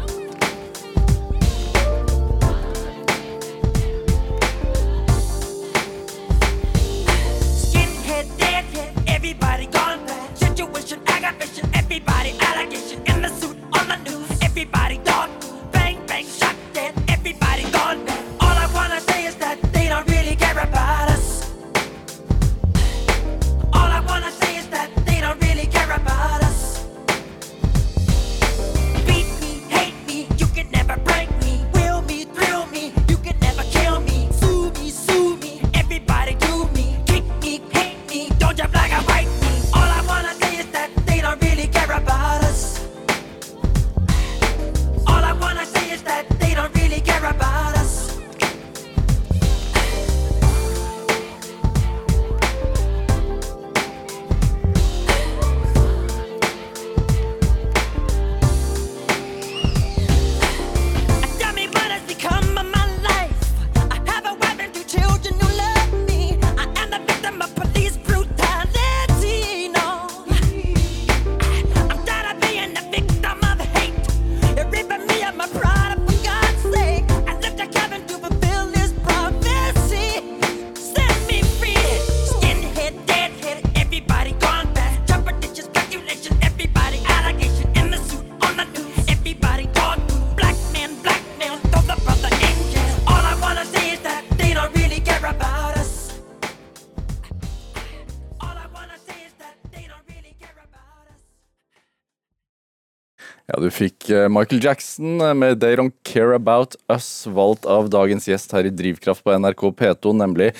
Eh, Michael Jackson med 'They Don't Care About Us', valgt av dagens gjest her i Drivkraft på NRK P2, nemlig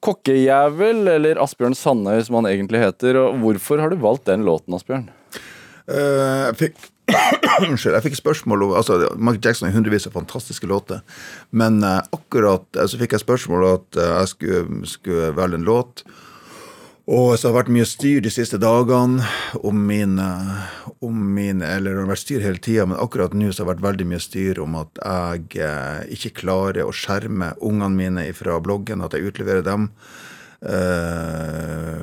Kokkejævel, eller Asbjørn Sandøy som han egentlig heter. Og hvorfor har du valgt den låten, Asbjørn? Uh, jeg fikk Unnskyld, jeg fikk spørsmål om altså, Michael Jackson har hundrevis av fantastiske låter. Men akkurat så fikk jeg spørsmål om at jeg skulle, skulle velge en låt. Og så har det vært mye styr de siste dagene om mine, om min Eller det har vært styr hele tida, men akkurat nå så har det vært veldig mye styr om at jeg eh, ikke klarer å skjerme ungene mine fra bloggen, at jeg utleverer dem. Eh,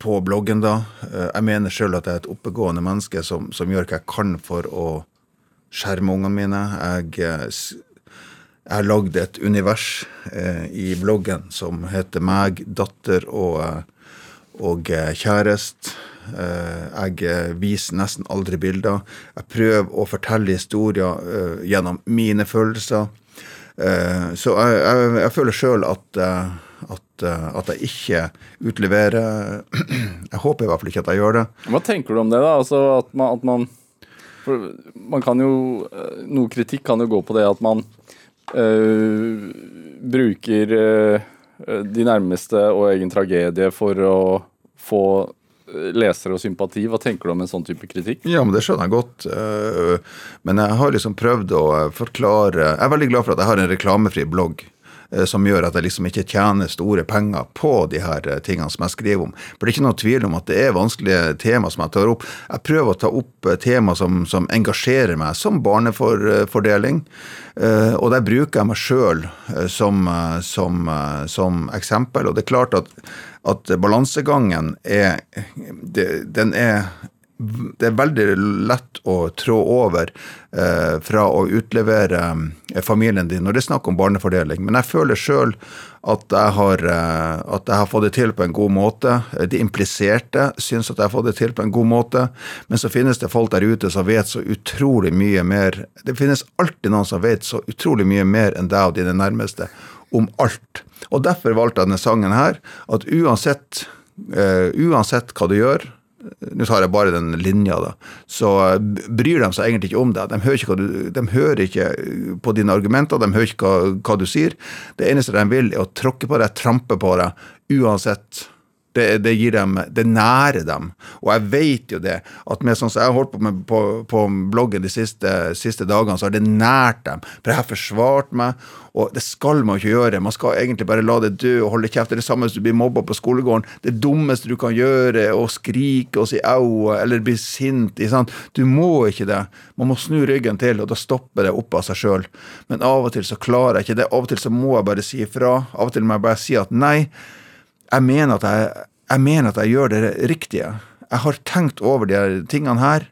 på bloggen, da. Eh, jeg mener sjøl at jeg er et oppegående menneske som, som, gjør hva jeg kan for å skjerme ungene mine. Jeg eh, jeg har lagd et univers eh, i bloggen som heter meg, datter og, eh, og eh, kjæreste. Eh, jeg viser nesten aldri bilder. Jeg prøver å fortelle historier eh, gjennom mine følelser. Eh, så jeg, jeg, jeg føler sjøl at, at, at, jeg ikke utleverer Jeg håper i hvert fall ikke at jeg gjør det. Hva tenker du om det, da? Altså at man, at man man kan jo Noe kritikk kan jo gå på det at man bruker uh, de nærmeste og egen tragedie for å få lesere og sympati. Hva tenker du om en sånn type kritikk? Ja, men Det skjønner jeg godt. Men jeg har liksom prøvd å forklare Jeg er veldig glad for at jeg har en reklamefri blogg. Eh, som gjør at jeg liksom ikke tjener store penger på de her eh, tingene som jeg skriver om. For det er ikke noe tvil om at det er vanskelige tema som jeg tar opp. Jeg prøver å ta opp eh, tema som, som engasjerer meg, som barnefordeling. Og der bruker jeg meg sjøl som, som, som, eksempel. Og det er klart at, at balansegangen er Den er det er veldig lett å trå over eh, fra å utlevere eh, familien din når det er snakk om barnefordeling. Men jeg føler sjøl at, eh, at jeg har fått det til på en god måte. De impliserte syns at jeg har fått det til på en god måte. Men så finnes det folk der ute som vet så utrolig mye mer. Det finnes alltid noen som vet så utrolig mye mer enn deg og dine nærmeste om alt. Og derfor valgte jeg denne sangen her. At uansett, uh, uansett hva du gjør nå tar jeg bare den linja, da. Så bryr de seg egentlig ikke om deg. De hører ikke, de hører ikke på dine argumenter, de hører ikke hva, hva, du sier. Det eneste de vil, er å tråkke på deg, trampe på deg, uansett det, det, gir dem, det nærer dem. Og jeg vet jo det, at med sånn som jeg har holdt på med på, på bloggen de siste, siste, dagene, så har det nært dem. For jeg har forsvart meg, og det skal man ikke gjøre. Man skal egentlig bare la det dø og holde kjeft. Det er det samme hvis du blir mobba på skolegården. Det dummeste du kan gjøre, å skrike og si au eller bli sint. Du må ikke det. Man må snu ryggen til, og da stopper det opp av seg sjøl. Men av og til så klarer jeg ikke det. Av og til så må jeg bare si ifra. Av og til må jeg bare si at nei jeg mener at jeg, jeg, mener at jeg gjør det riktige. Jeg har tenkt over de tingene her.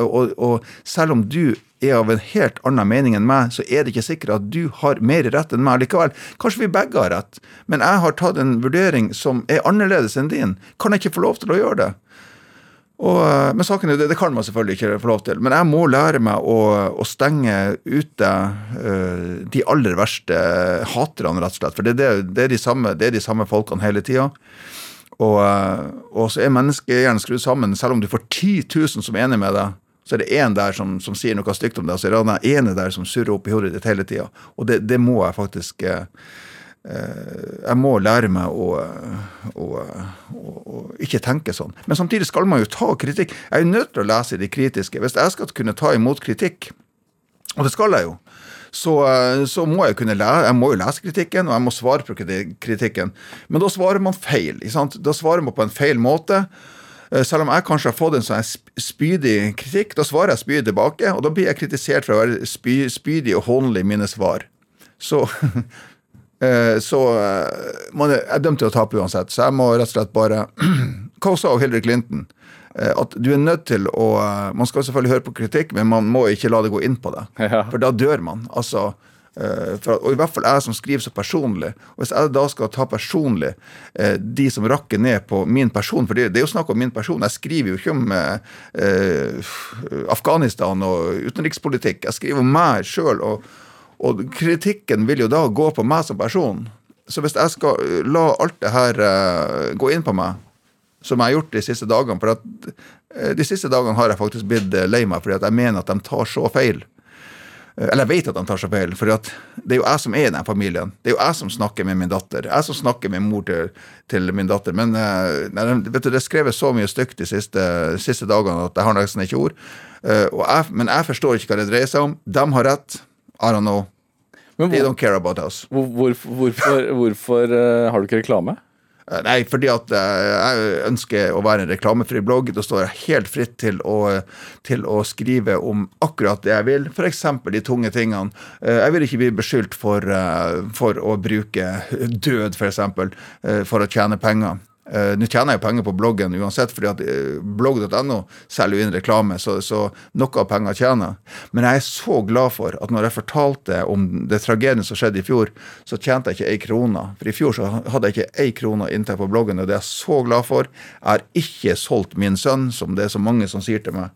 Og, og, selv om du er av en helt annen mening enn meg, så er det ikke sikkert at du har mer rett enn meg likevel. Kanskje vi begge har rett, men jeg har tatt en vurdering som er annerledes enn din. Kan jeg ikke få lov til å gjøre det? Og, eh, men saken er det, det kan man selvfølgelig ikke få lov til. Men jeg må lære meg å, å stenge ute uh, de aller verste haterne, rett og slett. For det, det, det, er, de samme, er de samme folkene hele tida. Og, uh, og, så er menneskehjernen skrudd sammen. Selv om du får 10 000 som er enig med deg, så er det én der som, som, sier noe stygt om deg, så er det den ene der som surrer opp i hodet ditt hele tida. Og det, det, må jeg faktisk uh, Eh, jeg må lære meg å, å, å, å, ikke tenke sånn. Men samtidig skal man jo ta kritikk. Jeg er jo nødt til å lese de kritiske. Hvis jeg skal kunne ta imot kritikk, og det skal jeg jo, så, eh, så må jeg kunne lære, jeg må jo lese kritikken, og jeg må svare på kritikken. Men da svarer man feil. Da svarer man på en feil måte. Eh, selv om jeg kanskje har fått en sånn spydig kritikk, da svarer jeg spydig tilbake, og da blir jeg kritisert for å være spy, spydig og hånlig i mine svar. Så Eh, så eh, man er dømt til å tape uansett. Så jeg må rett og slett bare Hva sa Hillary Clinton? Eh, at du er nødt til å Man skal selvfølgelig høre på kritikk, men man må ikke la det gå inn på det. Ja. For da dør man. Altså for, og i hvert fall jeg som skriver så personlig. Og Hvis jeg da skal ta personlig de som rakker ned på min person For det, det er jo snakk om min person. Jeg skriver jo ikke om eh, Afghanistan og utenrikspolitikk. Jeg skriver om meg sjøl. Og, og kritikken vil jo da gå på meg som person. Så hvis jeg skal uh, la alt det her uh, gå inn på meg, som jeg har gjort de siste dagene For at uh, de siste dagene har jeg faktisk blitt lei meg fordi at jeg mener at de tar så feil. Eller jeg vet at de tar så feil, for det er jo jeg som er i den familien. Det er jo jeg som snakker med min datter. Jeg som snakker med mor til, til min datter. Men nei, vet du, det er skrevet så mye stygt de siste, siste, dagene at jeg har nesten ikke ord. Jeg, men jeg forstår ikke hva det dreier seg om. De har rett. I don't know. Hvor, They don't care about us. Hvor, hvorfor, hvorfor uh, har du ikke reklame? Uh, nei, fordi at uh, jeg ønsker å være en reklamefri blogg. Da står jeg helt fritt til å, til å skrive om akkurat det jeg vil. F.eks. de tunge tingene. jeg vil ikke bli beskyldt for, for å bruke død, f.eks., for, for å tjene penger. Uh, Nå tjener jeg jo penger på bloggen uansett, fordi at uh, blogg.no selger jo inn reklame, så, så noe av penger tjener. Men jeg er så glad for at når jeg fortalte om det tragedien som skjedde i fjor, så tjente jeg ikke ei krone. For i fjor så hadde jeg ikke ei krone inntekt på bloggen, og det er jeg så glad for. Jeg har ikke solgt min sønn, som det er så mange som sier til meg,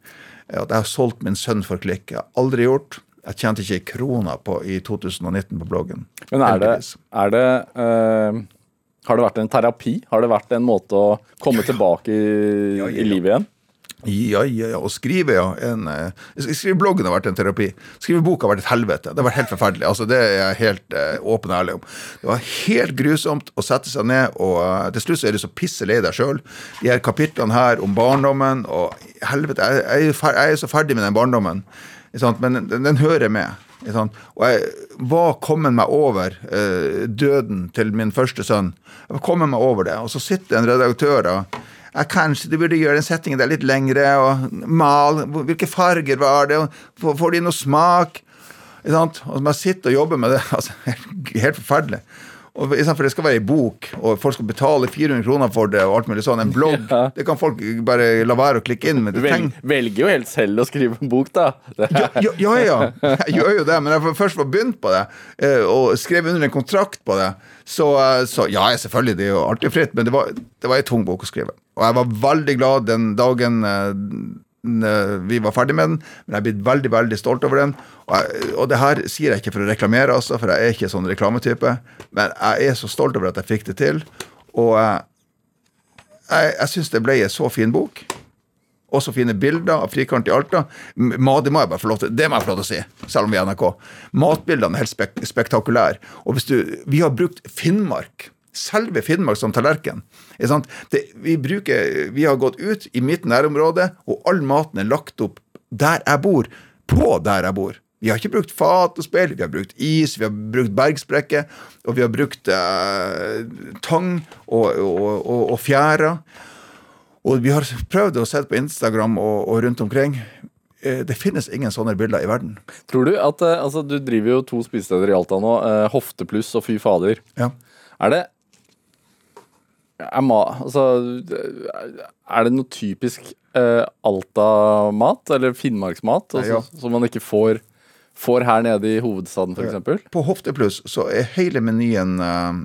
at jeg har solgt min sønn for klikk. Jeg har aldri gjort. Jeg tjente ikke ei krone i 2019 på bloggen. Men er det, er det uh har det vært en terapi? Har det vært en måte å komme tilbake i, ja, ja, ja. i livet igjen? Ja, ja, ja. Å skrive, ja. En, uh, skrive bloggen har vært en terapi. Skrive bok har vært et helvete. Det har vært helt forferdelig. Altså, det er jeg helt eh, åpen og ærlig om. Det var helt grusomt å sette seg ned, og uh, til slutt så er du så pisse deg sjøl. De her kapitlene her om barndommen og helvete, jeg, jeg, jeg er så ferdig med den barndommen. Men den, den hører med. Og jeg var kommet meg over eh, døden til min første sønn. Jeg var kommet meg over det. Og så sitter en redaktør og jeg, Kanskje du burde gjøre den settingen der litt lengre, og mal Hvilke farger var det? Får, de noe smak? Og så må jeg sitte og jobbe med det. altså helt forferdelig. Og Istedenfor det skal være ei bok, og folk skal betale 400 kroner for det, og alt mulig sånn. En blogg, Ja. det kan folk bare la være å klikke inn. Men vel, velger jo helt selv å skrive en bok, da. Ja, ja, ja, jeg gjør jo det, men jeg først var begynt på det, eh, og skrev under en kontrakt på det, så, eh, så ja, selvfølgelig, det er jo alltid fritt, men det var, det var en tung bok å skrive. Og jeg var veldig glad den dagen eh, vi var ferdig med den, men jeg er blitt veldig, veldig stolt over den. Og, jeg, og det her sier jeg ikke for å reklamere, altså, for jeg er ikke sånn reklametype, men jeg er så stolt over at jeg fikk det til, og eh, jeg, jeg syns det ble en så fin bok også fine bilder av Frikant i Alta. Mat, det må jeg bare få lov til det må jeg få lov til å si, selv om vi er NRK. Matbildene er helt spek spektakulære. Og hvis du, vi har brukt Finnmark, selve Finnmark som tallerken. Det, vi, bruker, vi har gått ut i mitt nærområde, og all maten er lagt opp der jeg bor, på der jeg bor. Vi har ikke brukt fat og speil, vi har brukt is, vi har brukt bergsprekker, og vi har brukt eh, tang og, og, og, og fjæra. Og vi har prøvd å se på Instagram og, og rundt omkring. Eh, Det finnes ingen sånne bilder i verden. tror du at eh, Altså, du driver jo to spisesteder i Alta nå. eh, Hoftepluss og Fy fader. Ja. Er det er, altså, er det noe typisk eh, Alta-mat, eller Finnmarksmat, altså, Ja. som man ikke får, får her nede i hovedstaden, f.eks.? På Hoftepluss så er hele menyen uh,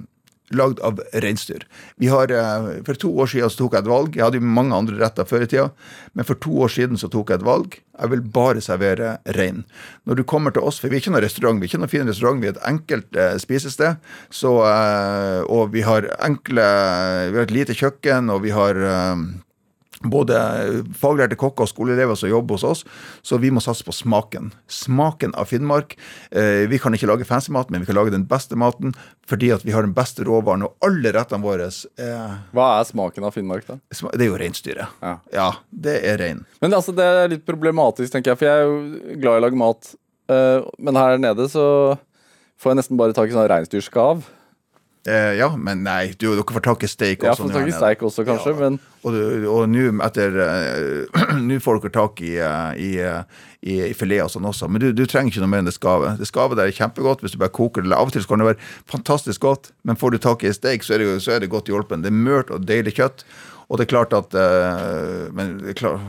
lagd av reinsdyr. Eh, For to år siden så tok jeg et valg. Jeg hadde jo mange andre retter før i tida, men for to år siden så tok jeg et valg. Jeg vil bare servere rein. Når du kommer til oss, for vi er ikke noen restaurant, vi er ikke noen fin restaurant, vi er et enkelt eh, spisested, så, eh, og vi har enkle Vi har et lite kjøkken, og vi har eh, både faglærte kokker og skoleelever som jobber hos oss, så vi må satse på smaken. Smaken av Finnmark. Eh, vi kan ikke lage fancy mat, men vi kan lage den beste maten fordi at vi har den beste råvaren, og alle rettene våre er Hva er smaken av Finnmark, da? Det er jo reinsdyret. Ja. Ja, det er rein. Men altså, det er litt problematisk, tenker jeg, for jeg er jo glad i å lage mat. eh, men her nede så får jeg nesten bare tak i sånn reinsdyrskav. Eh, ja, men nei, du, dere får tak i steik også. Ja, får tak i steik også, kanskje, Ja. men Og, nå etter eh, Nå får dere tak i, eh, i, eh, i, i filet og sånn også, men du, du trenger ikke noe mer enn det skavet. Det skavet der er kjempegodt hvis du bare koker det. Av og til kan det være fantastisk godt, men får du tak i steik, så er det, så er det godt hjulpen. Det er mørt og deilig kjøtt, og det er klart at Men det er klart,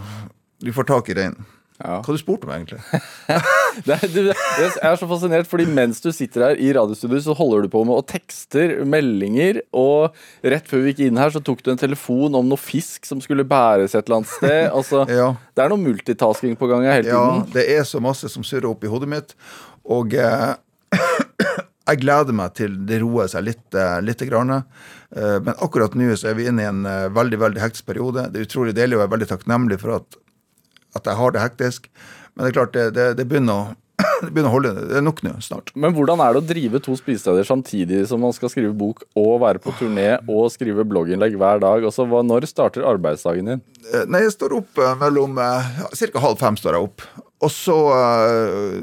du får tak i rein. Ja. Hva du spurte om, egentlig? det, du, jeg er så fascinert, fordi mens du sitter her i radiostudio, så holder du på med å tekster meldinger, og rett før vi gikk inn her, så tok du en telefon om noe fisk som skulle bæres et eller annet sted. Altså, Ja. Det er noe multitasking på gang hele tiden. Ja, det er så masse som surrer opp i hodet mitt. Og eh, jeg gleder meg til det roer seg litt. Eh, litt grann. Eh, men akkurat nå så er vi inne i en eh, veldig veldig hektisk periode. Det er utrolig deilig og jeg er veldig takknemlig for at, at jeg har det hektisk. Men det er klart, det, det, det, begynner, å, det begynner å holde. Det er nok nå snart. Men hvordan er det å drive to spisesteder samtidig som man skal skrive bok og være på turné og skrive blogginnlegg hver dag? Også, hva, når starter arbeidsdagen din? Eh, Nei, jeg står opp eh, mellom Ca. Cirka halv fem står jeg opp. Og så eh,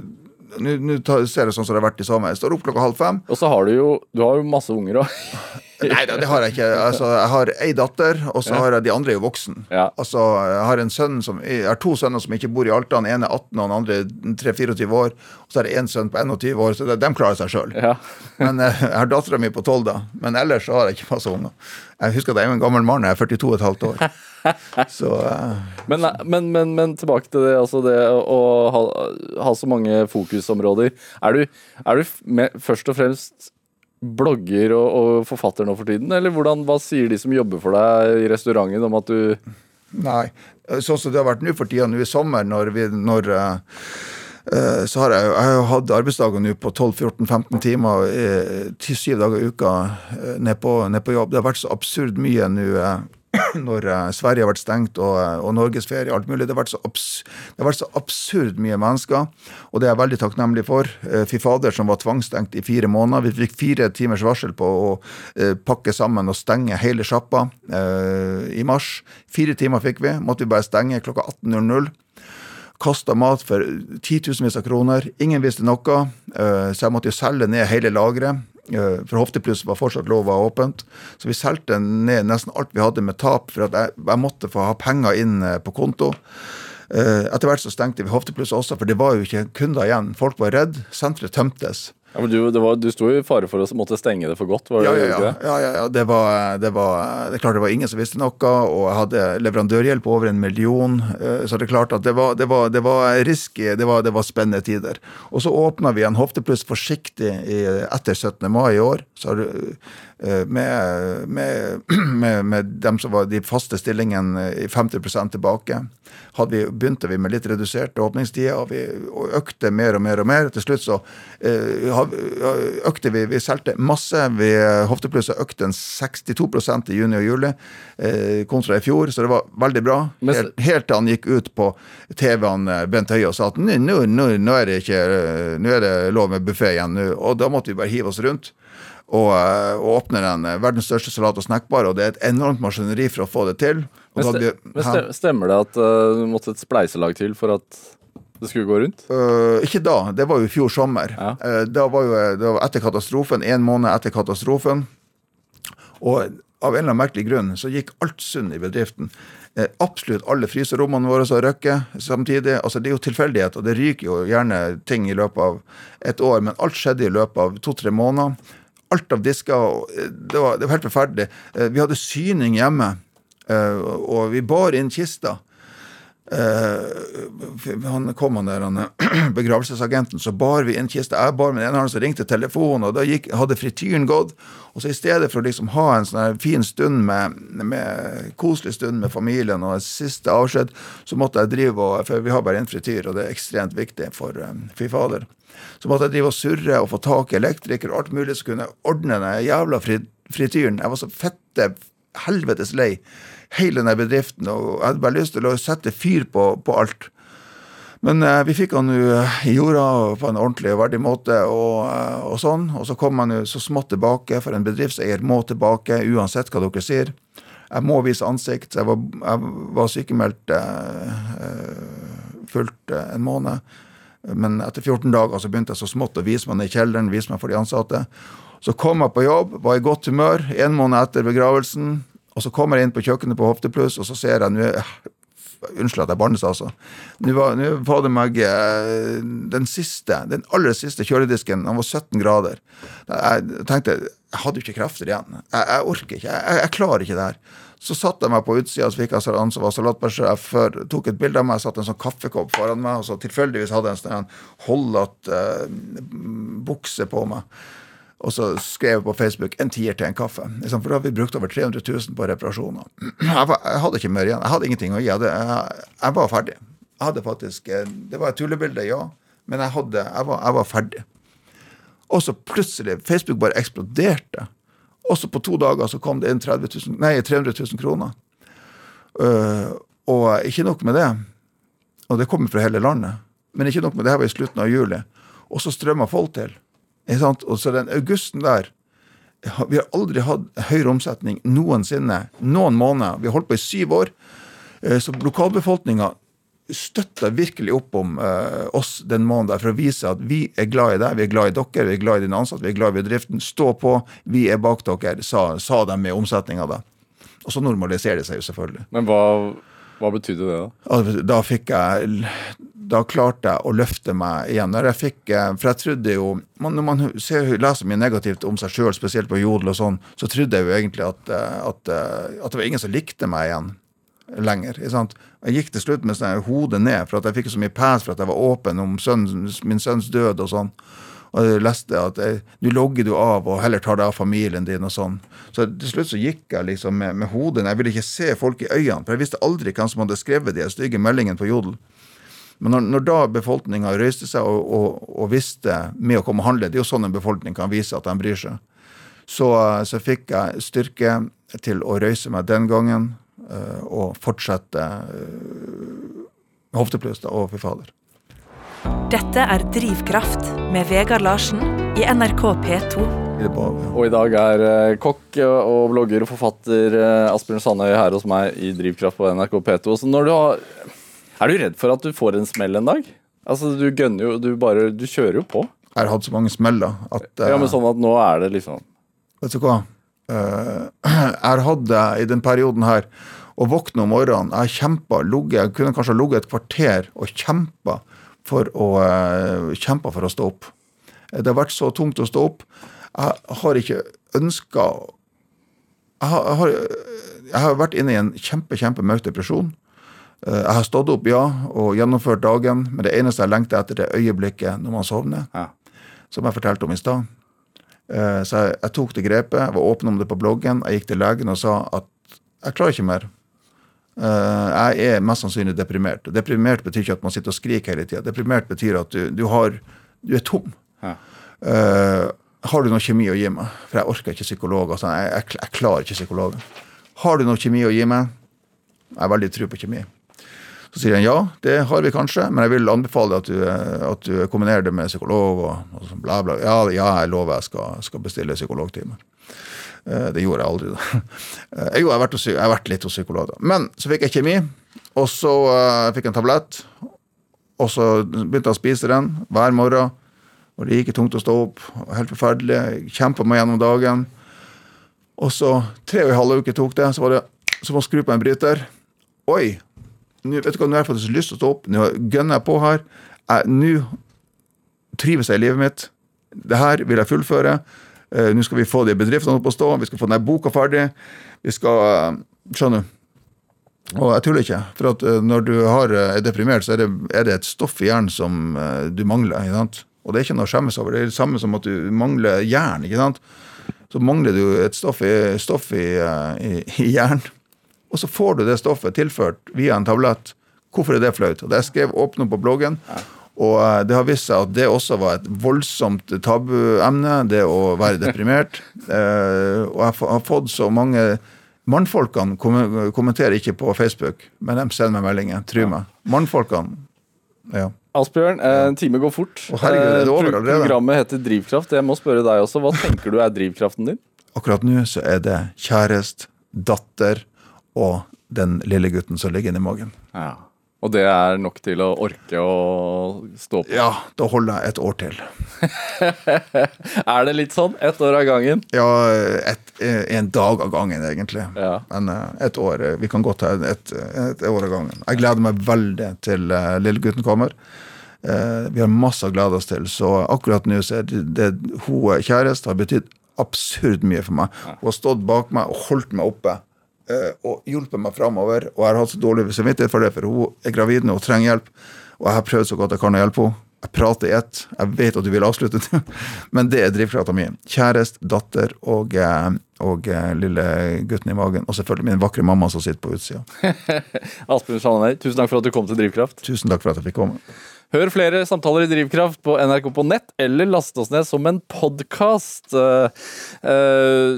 Nå ser jeg sånn som det har vært i sommer. Jeg står opp klokka halv fem. Og så har du jo du har jo masse unger òg. Nei da, det har jeg ikke. Altså, jeg har ei datter, og så har jeg de andre er jo voksen. Ja. Altså, jeg har en sønn som, jeg har to sønner som ikke bor i Alta. Den ene er 18, og den andre 3-24 år. Og så har jeg en sønn på 21 år, så de, klarer seg sjøl. Ja. Men eh, jeg har dattera mi på 12, da. Men ellers så har jeg ikke masse unger. Jeg husker at jeg er en gammel mann, jeg er 42 og et halvt år. Så eh, Men, men, men, men tilbake til det, altså det å ha, ha så mange fokusområder. Er du, er du med, først og fremst blogger og, og forfatter nå for tiden, eller hvordan, hva sier de som jobber for deg i restauranten om at du Nei. Sånn som det har vært nå for tida, nå i sommer, når vi når uh, uh, så har jeg, jeg har hatt arbeidsdager nå på 12-14-15 timer eh, syv dager i uka eh, ned, på, ned på jobb. Det har vært så absurd mye nå når eh, Sverige har vært stengt og, eh, og norgesferie og alt mulig. Det har, abs det har vært så absurd mye mennesker, og det er jeg veldig takknemlig for. Eh, Fy fader som var tvangsstengt i fire måneder. Vi fikk fire timers varsel på å uh, pakke sammen og stenge hele sjappa uh, i mars. Fire timer fikk vi. Måtte vi bare stenge klokka 18.00 kasta mat for titusenvis av kroner. Ingen visste noe, så jeg måtte jo selge ned hele lageret. Eh, For Hoftepluss var fortsatt lov å ha åpent. Så vi solgte ned nesten alt vi hadde med tap, for jeg, jeg måtte få ha penger inn eh, på konto. Eh, Etter hvert så stengte vi Hoftepluss også, for det var jo ikke kunder igjen. Folk var redd. Senteret tømtes. Ja, men du, det var, du sto i fare for å måtte stenge det for godt? var det Ja, ja, ja. det? ja, ja, ja. Det, var, det, var, det er klart det var ingen som visste noe, og jeg hadde leverandørhjelp på over en million. eh, Så det er klart at det var, det var, det var risky, det var, det var spennende tider. Og så åpna vi en Hoftepluss forsiktig i, etter 17. mai i år. Så har du, med, med, med, med dem som var de faste stillingene i 50% tilbake. Vi, begynte vi med litt reduserte åpningstider, og vi og økte mer og mer og mer. Til slutt så uh, økte vi Vi solgte masse. Vi, Hoftepluss økte økt en 62 i juni og juli uh, kontra i fjor, så det var veldig bra. Helt, helt til han gikk ut på TV-en eh, Bent Høie og sa at nå, nå, nå, nå er det ikke eh, Nå er det lov med buffé igjen. nå. Og da måtte vi bare hive oss rundt. Og, eh, og åpner den eh, verdens største salat- og snackbar, og det er et enormt maskineri for å få det til. Men, vi- men stemmer det at uh, du måtte et spleiselag til for at det skulle gå rundt? Uh, ikke da, det var jo i fjor sommer. Ja. Uh, da var jo det var etter katastrofen, en måned etter katastrofen. Og av en eller annen merkelig grunn så gikk alt sunn i bedriften. Eh, absolutt alle fryserommene våre har røkket samtidig. Altså Det er jo tilfeldighet, og det ryker jo gjerne ting i løpet av et år, men alt skjedde i løpet av to-tre måneder. Alt av disker. eh, Det var, det var helt forferdelig. Eh, vi hadde syning hjemme, eh, og vi bar inn kista. Uh, han kom han der, han, begravelsesagenten, så bar vi inn kista. Jeg bar med den ene så ringte telefonen, og da gikk, hadde frityren gått. Og så i stedet for å liksom ha en sånn fin stund med, med koselig stund med familien og siste avskjed, så måtte jeg drive og For vi har bare én frityr, og det er ekstremt viktig for um, fy fader. Så måtte jeg drive og surre og få tak i elektriker og alt mulig som kunne ordne den jævla frityren. Jeg var så fette helvetes lei hele den bedriften, og jeg hadde bare lyst til å sette fyr på, på alt. Men eh, vi fikk han jo i jorda på en ordentlig og verdig måte, og, eh, og sånn. Og så kom han jo så smått tilbake, for en bedriftseier må tilbake uansett hva dere sier. Jeg må vise ansikt. Jeg var, jeg var sykemeldt eh, eh, fullt eh, en måned. Men etter 14 dager så begynte jeg så smått å vise meg ned i kjelleren, vise meg for de ansatte. Så kom jeg på jobb, var i godt humør en måned etter begravelsen. Og så kommer jeg inn på kjøkkenet på Hoftepluss, og så ser jeg nå Unnskyld at jeg bannes, altså. Nå var, det meg eh, den siste, den aller siste kjøledisken, den var 17 grader. Jeg tenkte jeg hadde jo ikke krefter igjen. Jeg, jeg orker ikke. Jeg, jeg klarer ikke det her. Så satte jeg meg på utsida, jeg han som var salatbarsjef, før, tok et bilde av meg, satte en sånn kaffekopp foran meg, og så tilfeldigvis hadde jeg en sånn holdete eh, bukse på meg. Og så skrev jeg på Facebook en tier til en kaffe. Liksom, For da har vi brukt over 300 000 på reparasjoner. Jeg, var, jeg hadde ikke mer igjen. Jeg hadde ingenting å gi. Jeg, hadde, jeg, jeg var ferdig. Jeg hadde faktisk, eh, Det var et tullebilde, ja, men jeg, hadde, jeg, var, jeg var ferdig. Og så plutselig Facebook bare eksploderte. Og så på to dager så kom det inn 30 000, nei, 300 000 kroner. Uh, og ikke nok med det. Og det kommer fra hele landet. Men ikke nok med det, her var i slutten av juli. Og så strømma folk til. Og så den augusten der Vi har aldri hatt høyere omsetning noensinne. Noen måneder. Vi har holdt på i syv år. Eh, Så lokalbefolkninga støtta virkelig opp om uh, oss den måneden der for å vise at vi er glad i deg, vi er glad i dere, vi er glad i dine ansatte, vi er glad i bedriften. Stå på, vi er bak dere, sa, sa de med omsetninga da. Og så normaliserer det seg jo selvfølgelig. Men hva, hva betydde det, da? Da fikk jeg Da klarte jeg å løfte meg igjen. Når jeg fikk, eh, For jeg trodde jo man, Når man ser, leser mye negativt om seg sjøl, spesielt på Jodel og sånn, så trodde jeg jo egentlig at, eh, at, at det var ingen som likte meg igjen lenger. Jeg gikk til slutt med sånn hodet ned, for at jeg fikk så mye pes for at jeg var åpen om sønnen, min sønns død og sånn. Og jeg leste at eh, nå logger du av og heller tar deg av familien din og sånn. Så til slutt så gikk jeg liksom med, med hodet ned. Jeg ville ikke se folk i øynene, for jeg visste aldri hvem som hadde skrevet de stygge meldingene på Jodel. Men når, når da befolkninga røyste seg og, og, og visste med å komme og handle, det er jo sånn en befolkning kan vise at de bryr seg, så, så fikk jeg styrke til å røyse meg den gangen eh, og fortsette med hoftepluss og fy fader. Dette er Drivkraft med Vegard Larsen i NRK P2. Og i dag er eh, kokk og blogger og forfatter eh, Asbjørn Sandøy her hos meg i Drivkraft på NRK P2. Så når du har Er du redd for at du får en smell en dag? Altså, du gønner jo Du bare Du kjører jo på. jeg har hatt så mange smeller at eh, Ja, men sånn at nå er det liksom Vet du hva? Eh, jeg hadde i den perioden her å våkne om morgenen. Jeg kjempa, ligget Jeg kunne kanskje ha ligget et kvarter og kjempa for å, kjempa for å stå opp. Det har vært så tungt å stå opp. Jeg har ikke ønska jeg, har- jeg, har- jeg har vært inne i en kjempe, kjempemørk depresjon. Eh, Jeg har stått opp, ja, og gjennomført dagen, men det eneste jeg lengter etter, det er øyeblikket når man sovner, Ja. som jeg fortalte om i stad. Eh, Så jeg, jeg tok det grepet, jeg var åpen om det på bloggen, jeg gikk til legen og sa at jeg klarer ikke mer. Eh, Jeg er mest sannsynlig deprimert. Deprimert betyr ikke at man sitter og skriker hele tida. Deprimert betyr at du, du, har, du er tom. Ja. Eh, har du noe kjemi å gi meg? For jeg orker ikke psykologer. Sånn. Jeg, jeg, jeg klarer ikke psykologer. Har du noe kjemi å gi meg? Jeg har veldig tro på kjemi. Så sier han ja, det har vi kanskje, men jeg vil anbefale at du, at du kombinerer det med psykolog og, og sånn bla, bla. Ja, ja, jeg lover jeg skal, skal bestille psykologtime. Eh, Det gjorde jeg aldri, da. Eh, Jo, jeg har vært, vært litt hos psykolog, da. Men så fikk jeg kjemi, og så uh, fikk jeg en tablett. Og så begynte jeg å spise den hver morgen. Og det gikk tungt å stå opp. Helt forferdelig. Kjempa meg gjennom dagen. Og så, tre og en halv uke tok det, så var det som å skru på en bryter. Oi! Nå, vet du hva, nå har jeg faktisk lyst til å stå opp. Nå gønner jeg på her. Nå trives jeg i livet mitt. Det her vil jeg fullføre. Uh, Nå skal vi få de bedriftene opp å stå. Vi skal få denne boka ferdig. Vi skal uh, Skjønner du? Og jeg tuller ikke. For at uh, når du har, er deprimert, så er det, er det et stoff i hjernen som du mangler. ikke sant? Og det er ikke noe å skjemmes over. Det er det samme som at du mangler jern. ikke sant? Så mangler du et stoff i, stoff i, i, i hjernen. Og så får du det stoffet tilført via en tablett. Hvorfor er det flaut? Og det jeg skrev åpne på bloggen. Og eh, det har vist seg at det også var et voldsomt tabuemne, det å være deprimert. Eh, og jeg har fått så mange Mannfolkene kom- kommenterer ikke på Facebook, men de sender meg meldinger. Tro meg. Mannfolkene ja. Asbjørn, eh, en time går fort. Å, herregud, er det er over allerede? Programmet heter Drivkraft. Jeg må spørre deg også. Hva tenker du er drivkraften din? Akkurat nå så er det kjæreste, datter og den lille gutten som ligger inni magen. Ja. Og det er nok til å orke å stå på. Ja, da holder jeg et år til. Er det litt sånn? Ett år av gangen? Ja, et, en dag av gangen, egentlig. Ja. Men eh, et år eh, Vi kan godt ha et, et år av gangen. Jeg gleder meg veldig til lillegutten lille gutten kommer. Eh, vi har masse å glede oss til, så akkurat nå så er det, det hun kjæreste har betydd absurd mye for meg. Hun har stått bak meg og holdt meg oppe. Eh, og hjulpet meg framover. Og jeg har hatt så dårlig samvittighet for det, for hun er gravid nå og trenger hjelp. Og jeg har prøvd så godt jeg kan å hjelpe henne. Jeg prater i ett. Jeg vet at du vil avslutte det. men det er drivkrafta mi. Kjæreste, datter og, eh, og eh, lille gutten i magen. Og selvfølgelig min vakre mamma som sitter på utsida. Asbjørn Sandøy, tusen takk for at du kom til Drivkraft. Tusen takk for at jeg fikk komme. Hør flere samtaler i Drivkraft på NRK på nett, eller last oss ned som en podkast.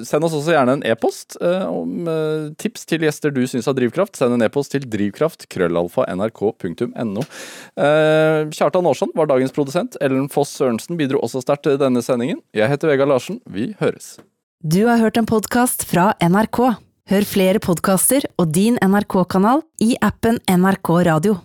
send oss også gjerne en e-post eh, om eh, tips til gjester du syns har drivkraft. Send en e-post til drivkraft krøllalfa nrk.no. Uh, Kjartan Aarsson var dagens produsent. Ellen Foss Sørensen bidro også sterkt til denne sendingen. Jeg heter Vegard Larsen. Vi høres. Du har hørt en podkast fra NRK. Hør flere podkaster og din NRK-kanal i appen NRK Radio.